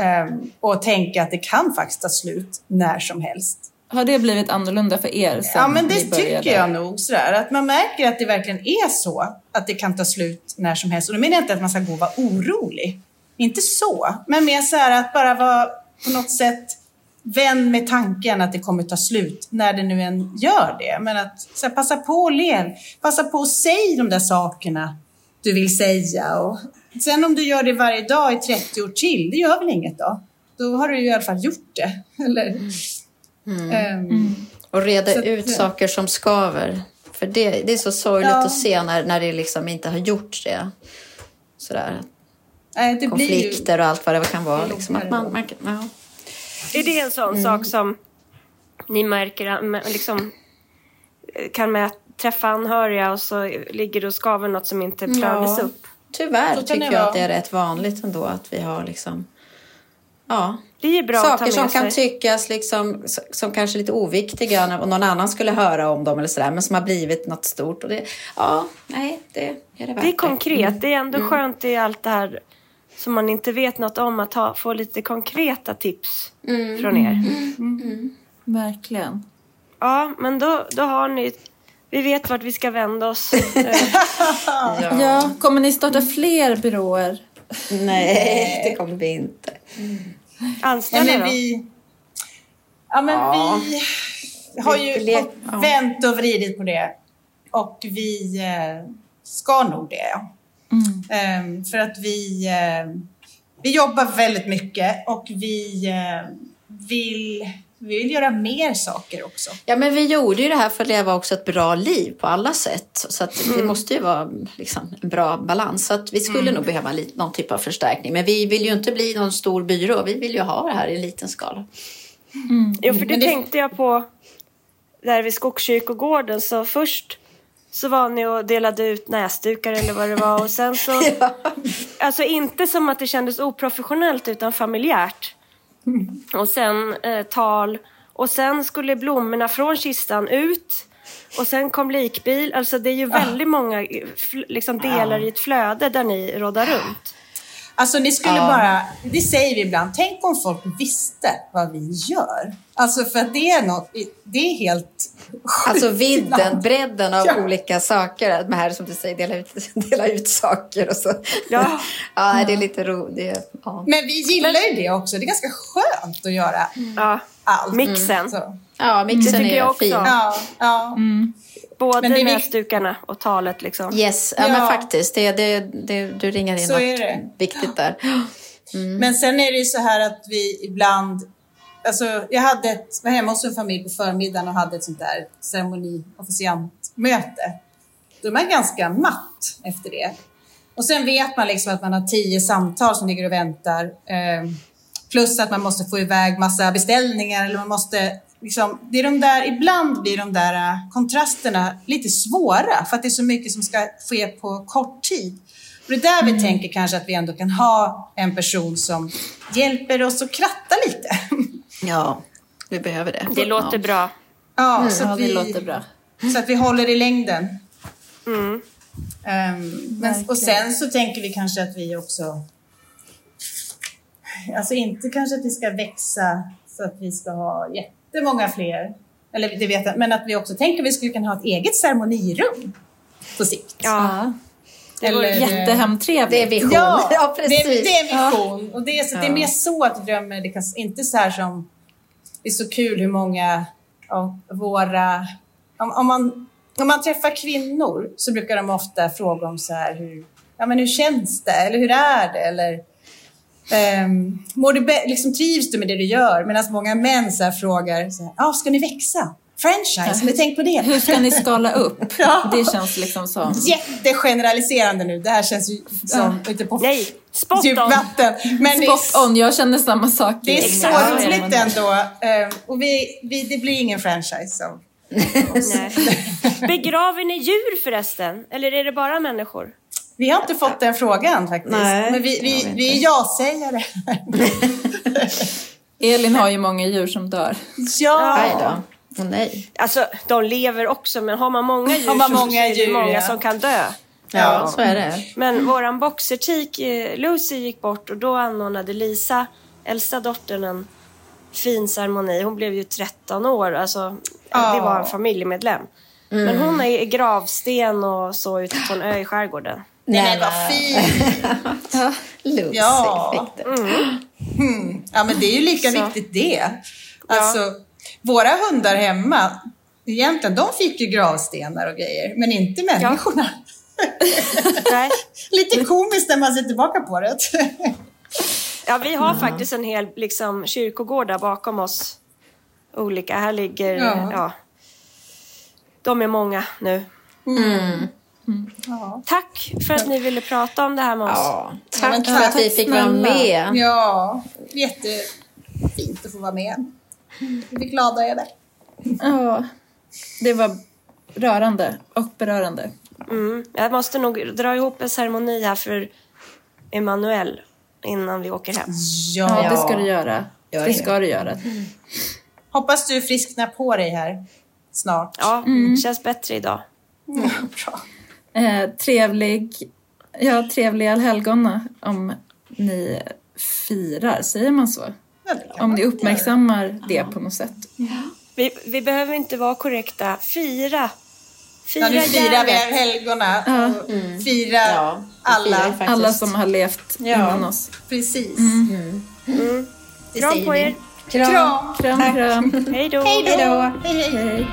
Eh, Och tänka att det kan faktiskt ta slut när som helst. Har det blivit annorlunda för er sen Ja, men det tycker jag nog. Sådär, att man märker att det verkligen är så, att det kan ta slut när som helst. Och då menar jag inte att man ska gå och vara orolig. Inte så, men mer så här att bara vara på något sätt vän med tanken att det kommer ta slut, när det nu än gör det. Men att så här, passa på och lev. Passa på att säga de där sakerna du vill säga. Och sen om du gör det varje dag i 30 år till, det gör väl inget då? Då har du ju i alla fall gjort det. Eller? Ehm, Och reda Så att- ut saker som skaver. För det, det är så sorgligt Ja. att se när, när det liksom inte har gjort det. Sådär, nej, det blir ju... konflikter och allt vad det kan vara. Det är Liksom, att man, man, ja. Är det en sån sak som ni märker liksom, kan med träffa anhöriga och så ligger det och skaver något som inte klarades Ja. upp? Tyvärr tycker jag vara. att det är rätt vanligt ändå att vi har liksom... Ja, Det är bra att ta saker med som sig. kan tyckas liksom, som kanske är lite oviktiga och någon annan skulle höra om dem eller sådär, men som har blivit något stort. Och det, ja, nej, det är det värt Det är konkret. Det är ändå skönt i allt det här som man inte vet något om att ha, få lite konkreta tips från er. Verkligen. Ja, men då, då har ni... Vi vet vart vi ska vända oss. Eh, Ja. kommer ni starta fler byråer? Nej, det kommer vi inte. Ja, Anställa men då? vi, ja, men Ja. vi har ju ja. vänt och vridit på det. Och vi eh, ska nog det. Ehm, för att vi, eh, vi jobbar väldigt mycket och vi eh, vill, vi vill göra mer saker också. Ja, men vi gjorde ju det här för att leva också ett bra liv på alla sätt. Så att det måste ju vara liksom, en bra balans. Så att vi skulle nog behöva någon typ av förstärkning. Men vi vill ju inte bli någon stor byrå. Vi vill ju ha det här i liten skala. Jo, för det, Men det- tänkte jag på där vid Skogskyrkogården. Så först så var ni och delade ut näsdukar eller vad det var. Och sen så... Alltså inte som att det kändes oprofessionellt utan familjärt. Och sen eh, tal. Och sen skulle blommorna från kistan ut. Och sen kom likbil. Alltså det är ju väldigt många eh, liksom, delar i ett flöde där ni råddar runt. Alltså ni skulle Ja. bara, det säger vi ibland, tänk om folk visste vad vi gör. Alltså för att det är något, det är helt Alltså vidden, bredden av Ja. olika saker. Att här som du säger, dela ut, dela ut saker och så. Ja. ja det är lite roligt. Ja. Men vi gillar ju det också, det är ganska skönt att göra Ja, allt. mixen. Så. ja, mixen Det tycker är jag också. fin. Ja, ja. Både vikt- näsdukarna och talet liksom. Yes, ja, Ja. men faktiskt. Det, det, det, du ringer in Så något är det. viktigt där. Men sen är det ju så här att vi ibland... Alltså, jag hade ett, var hemma hos en familj på förmiddagen och hade ett sånt där ceremoni officiantmöte. Då är man ganska matt efter det. Och sen vet man liksom att man har tio samtal som ligger och väntar. Eh, plus att man måste få iväg massa beställningar. Eller man måste, liksom, det är de där, ibland blir de där eh, kontrasterna lite svåra för att det är så mycket som ska ske på kort tid. Och det är där vi tänker kanske att vi ändå kan ha en person som hjälper oss att kratta lite. Ja, vi behöver det. Det låter bra. Ja, så, Ja, att det vi, låter bra. så att vi håller i längden. Mm. Ehm, men, och sen så tänker vi kanske att vi också... Alltså inte kanske att vi ska växa så att vi ska ha jättemånga fler. Eller det vet jag, men att vi också tänker att vi skulle kunna ha ett eget ceremonirum på sikt. Ja. Det vore Eller- Jättehemtrevligt. Det är vision. Ja, Ja, det, precis. det är en vision. Och det är, så, det är mer så att vi drömmer. Det kan, inte så här som... Det är så kul hur många av våra... Om, om, man, om man träffar kvinnor så brukar de ofta fråga om så här hur, ja, men hur känns det? Eller hur är det? Eller um, mår du liksom, trivs du med det du gör? Medan många män så här frågar, så här, ah, ska ni växa? Franchise, har ni tänkt på det? Hur ska ni skala upp? Ja. Det känns liksom som... Jättegeneraliserande nu. Det här känns ju som ute på Nej, spot djupt on! vatten. Men det är, Spot on, jag känner samma sak. det är så Ja, roligt ändå. Eh, Och vi, vi, det blir ingen franchise. Så. Begraver ni djur förresten? Eller är det bara människor? Vi har inte fått den frågan faktiskt. Nej, Men vi, jag vi, vi är ja-sägare. Elin har ju många djur som dör. ja! Åh nej. Alltså, de lever också, men har man många djur Har man så många är det djur, många ja. som kan dö. Ja, så är det. Men våran boxertik, eh, Lucy, gick bort och då anordnade Lisa, äldsta dottern, en fin ceremoni. Hon blev ju 13 år, alltså Ja. det var en familjemedlem. Men hon är i gravsten och så ute på en ö i skärgården. Nej, men vad fint! Ja, Lucy Ja. fick det. Mm. Ja, men det är ju lika viktigt det. Alltså, våra hundar hemma, egentligen, de fick ju gravstenar och grejer, men inte människorna. Nej. Lite komiskt när man ser tillbaka på det. Ja, vi har faktiskt en hel liksom, kyrkogård där bakom oss. Olika. Här ligger... Ja. Ja. De är många nu. Ja. Tack för att ni ville prata om det här med oss. Ja, tack för att vi fick vara med. ja, jättefint att få vara med. Vi är glada över det. Ja, det var rörande och berörande. Mm. Jag måste nog dra ihop en ceremoni här för Emanuel innan vi åker hem. Ja, Ja, det ska du göra. Gör Det ska du göra. Hoppas du frisknar på dig här snart. Ja, känns bättre idag. Bra. Eh, trevlig, ja, trevlig allhelgona om ni firar, säger man så? Ja, Om ni göra. uppmärksammar det på något sätt. Vi, vi behöver inte vara korrekta. Fira! Fira Ja, nu firar vi helgona och Mm. firar Ja, alla. firar. Alla som har levt Ja. innan oss. Precis. Det Kram säger på vi. er! Kram! Kram, kram. Hej då! Hej då! Hej. hej. hej. Hej.